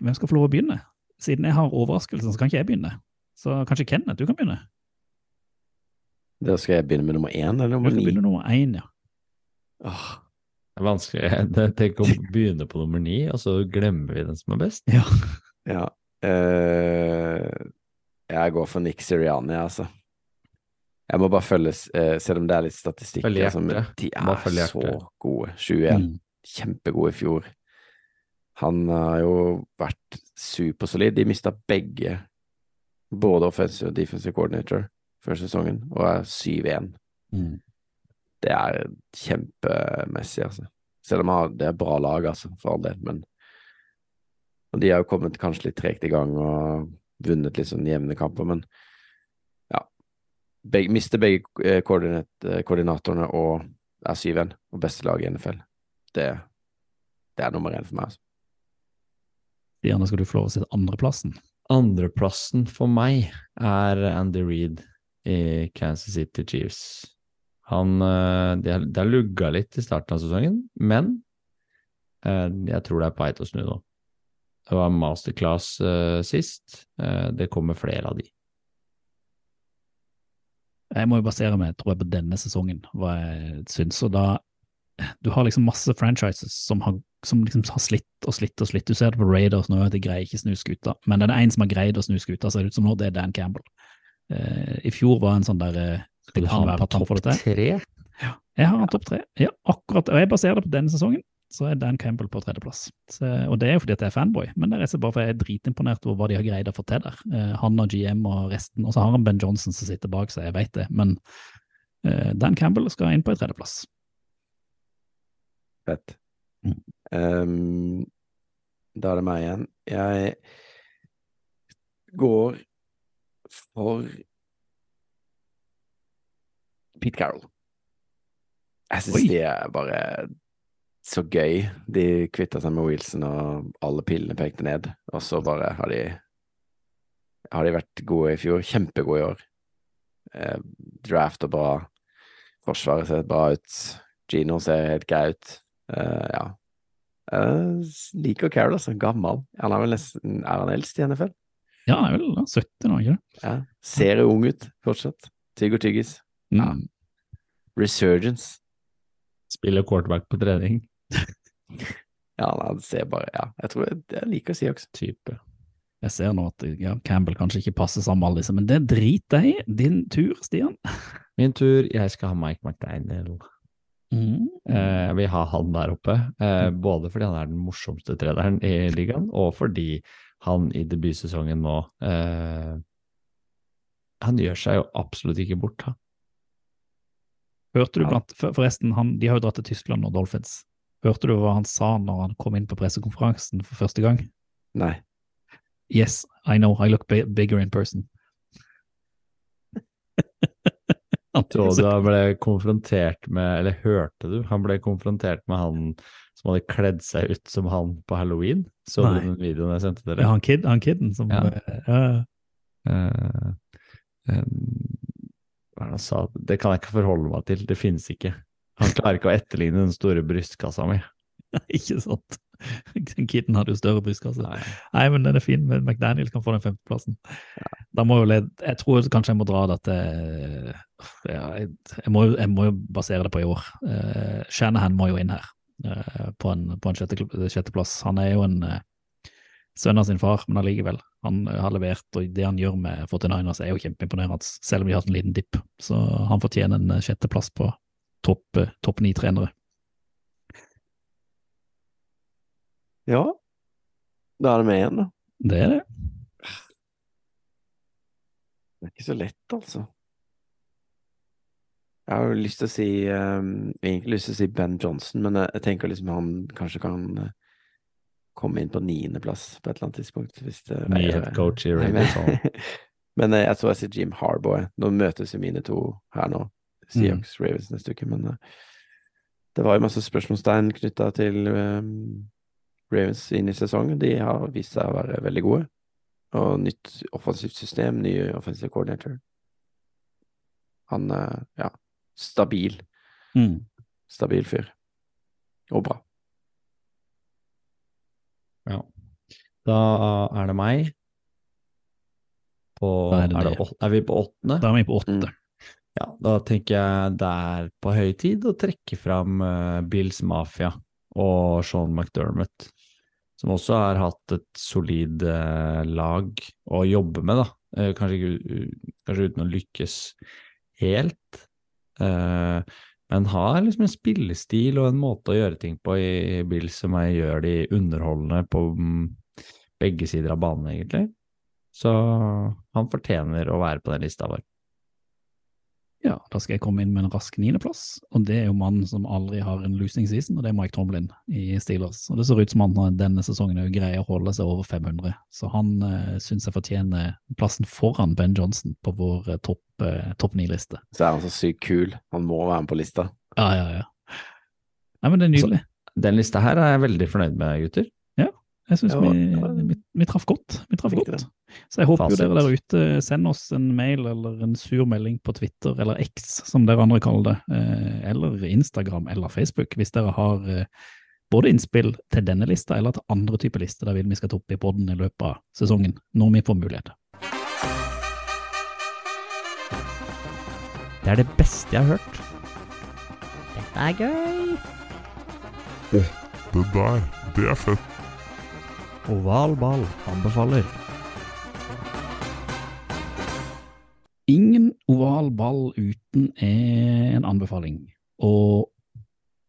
hvem skal få lov å begynne? Siden jeg har overraskelsen, så kan ikke jeg begynne. Så kanskje Kenneth, du kan begynne? Da skal jeg begynne med nummer én eller Du kan begynne begynne nummer én, ja. Åh, Det er vanskelig. [laughs] Det- Tenk å [laughs] begynne på nummer ni, og så glemmer vi den som er best. Ja. [laughs] ja. Uh, jeg går for Nick Sirianni, altså. Jeg må bare følge, uh, selv om det er litt statistikk altså. De er så gode. 21. Mm. Kjempegode i fjor. Han har jo vært supersolid. De mista begge, både offensive og defensive coordinator, før sesongen, og er 7-1. Mm. Det er kjempemessig, altså. Selv om det er bra lag, altså, for all del, men de har jo kommet kanskje litt tregt i gang og vunnet litt sånn jevne kamper, men ja. Begge, mister begge eh, eh, koordinatorene og er 7-1 og beste lag i NFL. Det, det er nummer én for meg, altså. Gjerne skal du få lov å sitte andreplassen. Andreplassen for meg er Andy Reid i Kansas City Chiefs. Han eh, Det har- har lugga litt i starten av sesongen, men eh, jeg tror det er på vei til å snu nå. Det var masterclass eh, sist. Det kommer flere av de. Jeg må jo basere meg tror jeg, på denne sesongen, hva jeg syns. Og da Du har liksom masse franchises som har, som liksom har slitt og slitt og slitt. Du ser det på Raiders nå, de greier ikke snu skuta. Men det er det en som har greid å snu skuta, ser det ut som nå, det er Dan Campbell. i fjor var en sånn der Skal det du ha kan være på han topp tre? Ja? Jeg har han topp tre. Ja, akkurat, og jeg baserer det på denne sesongen. Så er Dan Campbell på tredjeplass. Så, og det er jo fordi at jeg er fanboy, men det er bare fordi jeg er dritimponert over hva de har greid å få til der. Eh, han og GM og resten, og så har han Ben Johnson som sitter bak, så jeg vet det. Men eh, Dan Campbell skal inn på en tredjeplass. Fett. Mm. Um, da er det meg igjen. Jeg går for Pete Carroll. Jeg syns de er bare så gøy. De kvitta seg med Wilson, og alle pillene pekte ned. Og så bare har de har de vært gode i fjor. Kjempegode i år. Eh, draft og bra. Forsvaret ser bra ut. Gino ser helt grei ut. Eh, ja. Jeg liker Carol, altså. Gammel. Han er vel nesten Er han eldst i NFL? Ja, han er vel da 70 nå, ikke det? Ja. Ser ung ut fortsatt. Tygg og tyggis. Mm. Resurgence. Spiller quarterback på trening. [laughs] Ja, han ser bare Ja, jeg tror jeg, jeg liker Seahawks. Type. Jeg ser nå at ja, Campbell kanskje ikke passer sammen med alle disse, men det driter jeg i. Din tur, Stian. [laughs] Min tur. Jeg skal ha Mike McDaniel. Mm. Eh, vi har han der oppe, eh, både fordi han er den morsomste trederen i ligaen, og fordi han i debutsesongen nå eh, Han gjør seg jo absolutt ikke bort, han. Hørte du blant, Forresten, han, de har jo dratt til Tyskland og Dolphins. Hørte du hva han sa når han kom inn på pressekonferansen for første gang? Nei. Yes, I know, I look bigger in person. [laughs] Så du han ble konfrontert med, eller hørte du, han ble konfrontert med han som hadde kledd seg ut som han på halloween? Så Nei. du den videoen jeg sendte Ja, dere? han, kid, han kidden som Ja. Uh, uh, Eh, eh, sa at det kan jeg ikke forholde meg til, det finnes ikke. Han klarer ikke å etterligne den store brystkassa mi. [laughs] Ikke sant? Den Kidden hadde jo større brystkasse. Nei. Nei, men den er fin, men McDaniel kan få den femteplassen. Da må jo led, jeg tror kanskje jeg må dra dette ja, jeg, jeg, må, jeg må jo basere det på i år. Uh, Shanahan må jo inn her, uh, på en, på en sjette, sjetteplass. Han er jo en uh, sønn av sin far, men allikevel. Han eh, har levert, og det han gjør med 49ers er jo kjempeimponerende, selv om de har hatt en liten dipp. Så han fortjener en eh, sjetteplass på topp eh, topp ni-trenere. Ja. Da er det med igjen, da. Det er det. Det er ikke så lett, altså. Jeg har jo lyst til å si um, Egentlig lyst til å si Ben Johnson, men jeg, jeg tenker liksom han kanskje kan eh, komme inn på niendeplass på et eller annet tidspunkt. Hvis det, Ny head coach i Raiders. [laughs] men eh, jeg så jeg sier Jim Harboy. Nå møtes jo mine to her nå. Seahawks Ravens neste uke, men eh, det var jo masse spørsmålstegn knytta til um, Ravens inn i sesongen. De har vist seg å være veldig gode. Og nytt offensivt system, ny offensive coordinator. Han eh, ja, stabil. Mm. Stabil fyr. Og bra. Ja. Da er det meg. På, Da er det er, det er vi på åttende? Da er vi på åtte. Mm. Ja, da tenker jeg det er på høy tid å trekke fram uh, Bills Mafia og Sean McDermott, som også har hatt et solid uh, lag å jobbe med, da. Uh, kanskje, ikke, kanskje uten å lykkes helt, eh, men har liksom en spillestil og en måte å gjøre ting på i Bills som jeg gjør de underholdende på mm, begge sider av banen, egentlig. Så han fortjener å være på den lista vår. Ja, da skal jeg komme inn med en rask niendeplass, og det er jo mannen som aldri har en losing season, og det er Mike Tomlin i Steelers. Og det ser ut som han denne sesongen er greier å holde seg over 500, så han uh, syns jeg fortjener plassen foran Ben Johnson på vår eh, topp uh, top ni-liste. Så er han så sykt kul. Han må være med på lista. Ja, ja, ja. Nei, men det er nydelig. Den lista her er jeg veldig fornøyd med, gutter. Jeg syns vi, vi, vi traff godt. Vi traff godt. Så jeg håper jo dere der ute sender oss en mail eller en sur melding på Twitter, eller X som dere andre kaller det, eh, eller Instagram eller Facebook, hvis dere har eh, både innspill til denne lista eller til andre typer lister der vil vi skal ta opp i podden i løpet av sesongen, når vi får mulighet. Det er det beste jeg har hørt. Dette er gøy. Det der, det er fett. Oval ball anbefaler. Ingen oval ball uten en anbefaling. Og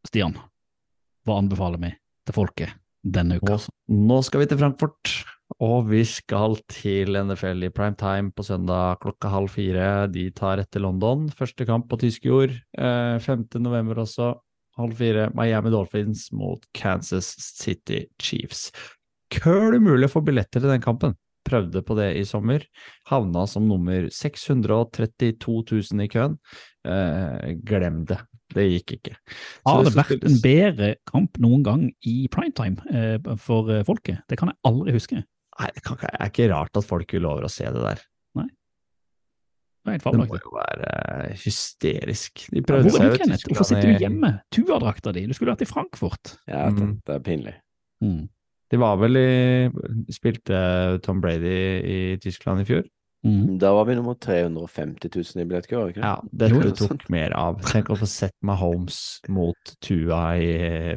Stian, hva anbefaler vi til folket denne uka? Nå, skal vi til Frankfurt, og vi skal til NFL i prime time på søndag klokka halv fire. De tar etter London. Første kamp på tysk jord. Eh, 5. november også, halv fire. Miami Dolphins mot Kansas City Chiefs. Køl umulig å få billetter til den kampen. Prøvde på det i sommer. Havna som nummer 632 000 i køen. Eh, glem det. Det gikk ikke. Så Har det det vært en bedre kamp noen gang i primetime eh, for eh, folket? Det kan jeg aldri huske. Nei, det kan det er ikke rart at folk vil over å se det der. Det er Det må jo være eh, hysterisk. De Ja, prøvde Hvor seg er jo du, Kenneth? Hvorfor sitter du hjemme? Tua-drakta di, du skulle vært i Frankfurt. Ja, det, Mm. det er pinlig. De var vel i Spilte Tom Brady i Tyskland i fjor? Mm. Da var vi nummer 350 000 i billettkø, var vi ikke det? Ja, det tror jeg tok mer av. Tenk å få sett Mahomes mot Tua i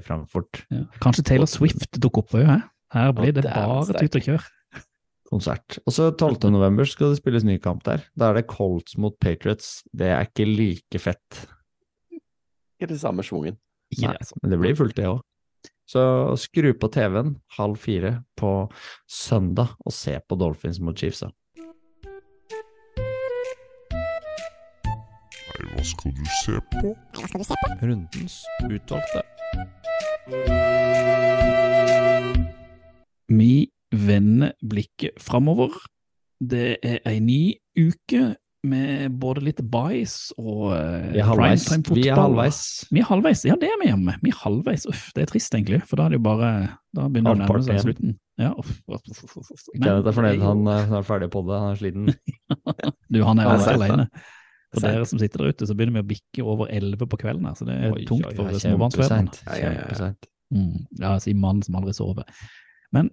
Frankfurt. Ja. Kanskje Taylor Swift dukker opp òg, hæ? Her blir det det bare tut og kjør. Konsert. Og så 12. november skal det spilles ny kamp der. Da er det Colts mot Patriots. Det er ikke like fett, Ikke det samme schwungen. Nei. men det blir fullt det òg. Så skru på TV-en halv fire på søndag og se på Dolphins mot Chiefs. da. Nei, hva skal du se på? Rundens utvalgte. Vi vender blikket framover. Det er ei ny uke med både litt bias og eh, Vi er halvveis. Vi er halvveis. Vi er halvveis, ja det er vi hjemme. Vi er halvveis, uff, det er trist egentlig, for da er det jo bare Da begynner det å nærme seg slutten. Ja, uff, uff, uff, uff, Kenneth er fornøyd, jo- han er ferdig på det, han er sliten. [laughs] Du, han er seint, alene. For dere som sitter der ute, så begynner vi å bikke over elleve på kvelden her, så det er Oi, tungt for småbarnsfedrene. Ja, ja, ja. Mm. Ja, si mannen som aldri sover. Men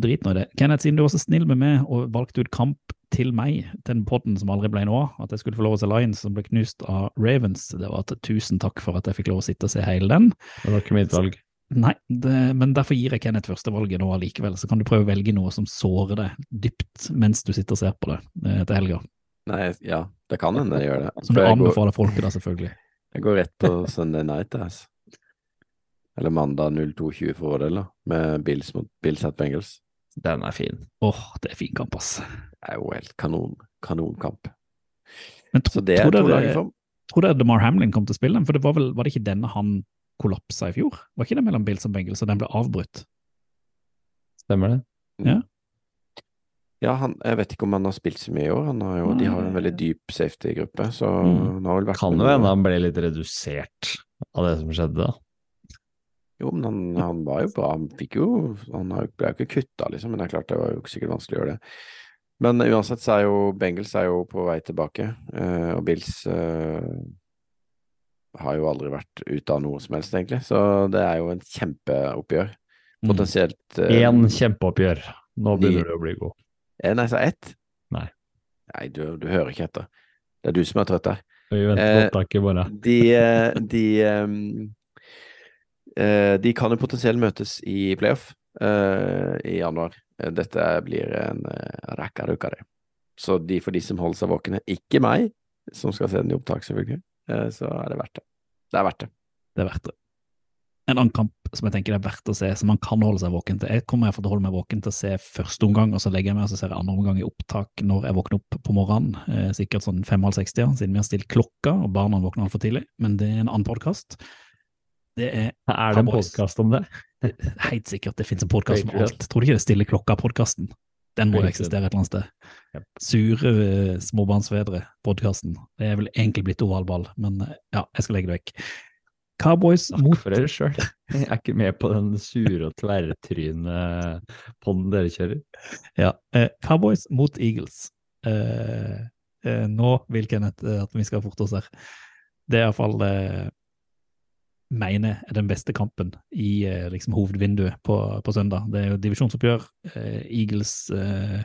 drit nå i det. Kenneth, siden du var så snill med meg og valgte ut kamp til meg, den podden som aldri ble noe av, at jeg skulle få lov å se Lions som ble knust av Ravens, det var at tusen takk for at jeg fikk lov å sitte og se hele den. Det var ikke mitt valg. Nei, det, men derfor gir jeg Kenneth førstevalget nå allikevel, så kan du prøve å velge noe som sårer deg dypt mens du sitter og ser på det eh, til helga. Nei, ja, det kan hende jeg gjør det. Som du anbefaler går, folket da, selvfølgelig. jeg går rett på Sunday Night, altså. Eller mandag 02.20 for vår del, da. Med Bills mot Bills at Bengals. Den er fin. Åh, det er fin kamp, ass. Det er jo helt kanon, kanonkamp. Men tro, Så det tror tror dere, jeg for. tror dere DeMar Hamlin kom til å spille den? For det var vel, var det ikke denne han kollapsa i fjor? Var ikke det mellom Bills og Bengals, og den ble avbrutt? Stemmer det? Ja, han, jeg vet ikke om han har spilt så mye i år. Han har jo, de har en veldig dyp safety-gruppe, så Mm. han har vel vært Kan jo hende han ble litt redusert av det som skjedde, da. Jo, men han, han var jo bra. Han fikk jo Han ble jo ikke kutta, liksom, men det er klart det var jo sikkert vanskelig å gjøre det. Men uansett så er jo Bengels er jo på vei tilbake, eh, og Bills eh, har jo aldri vært ute av noe som helst, egentlig. Så det er jo en kjempeoppgjør. Mm. Potensielt eh, Én kjempeoppgjør. Nå begynner det å bli god. eh, Nei, sa ett? Nei. Nei, du, du hører ikke etter. Det er du som er trøtt her. Vi venter på Eh, opptaket bare. De, eh, [laughs] de, eh, de kan jo potensielt møtes i playoff eh, i januar. Eh, Dette blir en uh, rakkarukare. Så de, for de som holder seg våkne, ikke meg, som skal se den i opptak, selvfølgelig, eh, så er det verdt det. Det er verdt det. Det er verdt det. En annen kamp som jeg tenker det er verdt å se, som man kan holde seg våken til. Jeg kommer til å holde meg våken til å se første omgang, og så legger jeg meg og ser jeg andre omgang i opptak når jeg våkner opp på morgenen. Eh, sikkert sånn fem-halv seks-tida, siden vi har stilt klokka, og barna våkner altfor tidlig. Men det er en annen podkast. Det er Er det en podkast om det? helt sikkert det finnes en podkast om alt. Tror du ikke det Stille klokka-podkasten? Den må jo eksistere et eller annet sted. Sure eh, småbarnsfedre-podkasten. Det er vel egentlig blitt ovalball, men eh, ja, jeg skal legge det vekk. Cowboys Takk mot for dere sjøl. Jeg er ikke med på den sure og tverrtryne ponden dere kjører. Ja, eh, Cowboys mot Eagles. Eh, eh, nå vil Kenneth eh, at vi skal forte oss her. Det er iallfall eh, mener er den beste kampen i eh, liksom hovedvinduet på, på søndag. Det er jo divisjonsoppgjør. Eh, Eagles eh,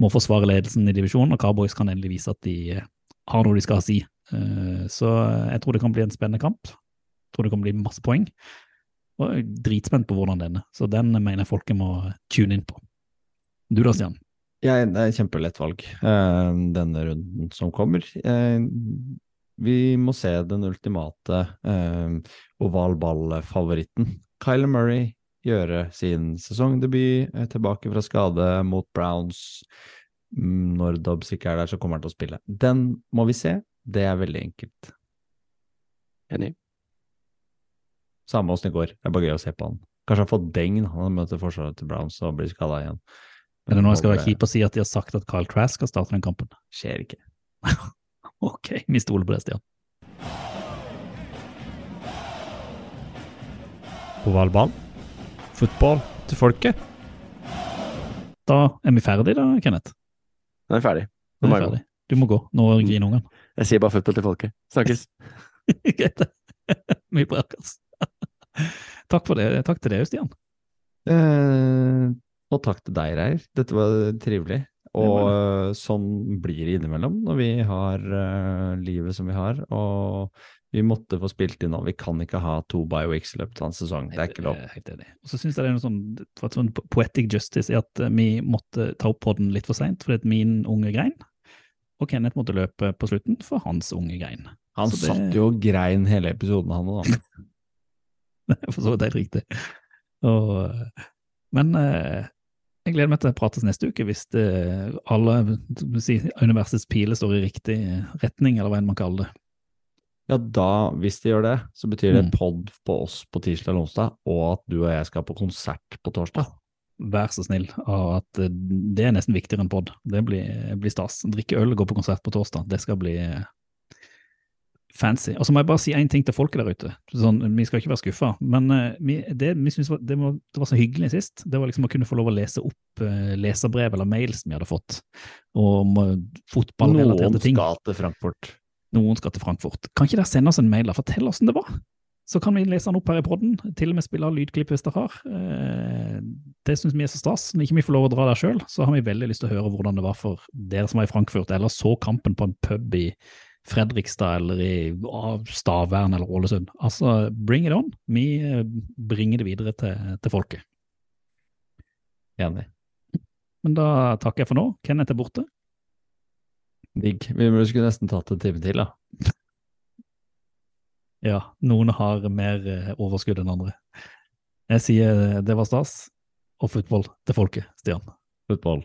må forsvare ledelsen i divisjonen, og Cowboys kan endelig vise at de har noe de skal si. Så jeg tror det kan bli en spennende kamp. Jeg tror det kan bli masse poeng. Og jeg er dritspent på hvordan den er. Så den mener jeg folket må tune inn på. Du da, Stian? Ja, det er et kjempelett valg, denne runden som kommer. Vi må se den ultimate eh, ovalballfavoritten. Kyler Murray gjøre sin sesongdebut, eh, tilbake fra skade mot Browns. Mm, Når Dobbs ikke er der, så kommer han til å spille. Den må vi se. Det er veldig enkelt. Enig. Samme åssen det går. Det er bare gøy å se på han. Kanskje han får deng når han møter forsvaret til Browns og blir skada igjen. Er det noe jeg skal være kjip og si at de har sagt at Kyle Trask skal starte den kampen? Skjer ikke. [laughs] Ok, vi stoler på det, Stian. Ovalball. Fotball til folket. Da er vi ferdige da, Kenneth. Nå er vi ferdig. Nå må er vi jeg gå. ferdig. Du må gå. Nå griner ungene. Jeg sier bare fotball til folket. Snakkes. [laughs] Greit. Mye bra, altså. Takk for det. Takk til deg, Stian. Eh, og takk til deg, Reir. Dette var trivelig. Og eh, sånn blir det innimellom når vi har uh, livet som vi har. Og vi måtte få spilt inn nå. Vi kan ikke ha to bioweeks i løpet av en sesong. Det er ikke lov. Helt enig. Og så syns jeg det er noe sånn, for et sånn poetic justice i at eh, vi måtte ta opp podden litt for seint fordi at min unge grein, og Kenneth måtte løpe på slutten for hans unge grein. Han det- satt jo og grein hele episoden, han òg. [laughs] Det er for så vidt helt riktig. Og, men eh, jeg gleder meg til å prates neste uke hvis det, alle si, universets piler står i riktig retning, eller hva enn man kaller det. Ja, da, hvis de gjør det, så betyr det Mm. pod på oss på tirsdag eller onsdag, og at du og jeg skal på konsert på torsdag. Vær så snill. Og at eh, det er nesten viktigere enn pod. Det blir, blir stas. Drikke øl og gå på konsert på torsdag, det skal bli eh, fancy. Og så må jeg bare si én ting til folket der ute. Sånn, vi skal ikke være skuffa, men uh, vi, det vi var, det, var, det var så hyggelig sist. Det var liksom å kunne få lov å lese opp uh, leserbrev eller mails vi hadde fått om uh, fotballrelaterte ting. Noen skal til Frankfurt. Noen skal til Frankfurt. Kan ikke dere sende oss en mail og fortelle åssen det var? Så kan vi lese den opp her i podden, til og med spille av lydklipp hvis dere har. Eh, Det syns vi er så stas. Når ikke vi får lov å dra der sjøl, så har vi veldig lyst til å høre hvordan det var for dere som var i Frankfurt, eller så kampen på en pub i Fredrikstad eller i Stavern eller Ålesund. Altså, bring it on. Vi eh, bringer det videre til, til folket. Enig. Men da takker jeg for nå. Kenneth er borte. Digg. Vi skulle nesten tatt en time til, da. [laughs] Ja, noen har mer eh, overskudd enn andre. Jeg sier eh, det var stas, og fotball til folket, Stian. Fotball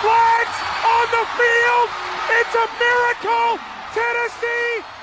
flags on the field. It's a miracle. Tennessee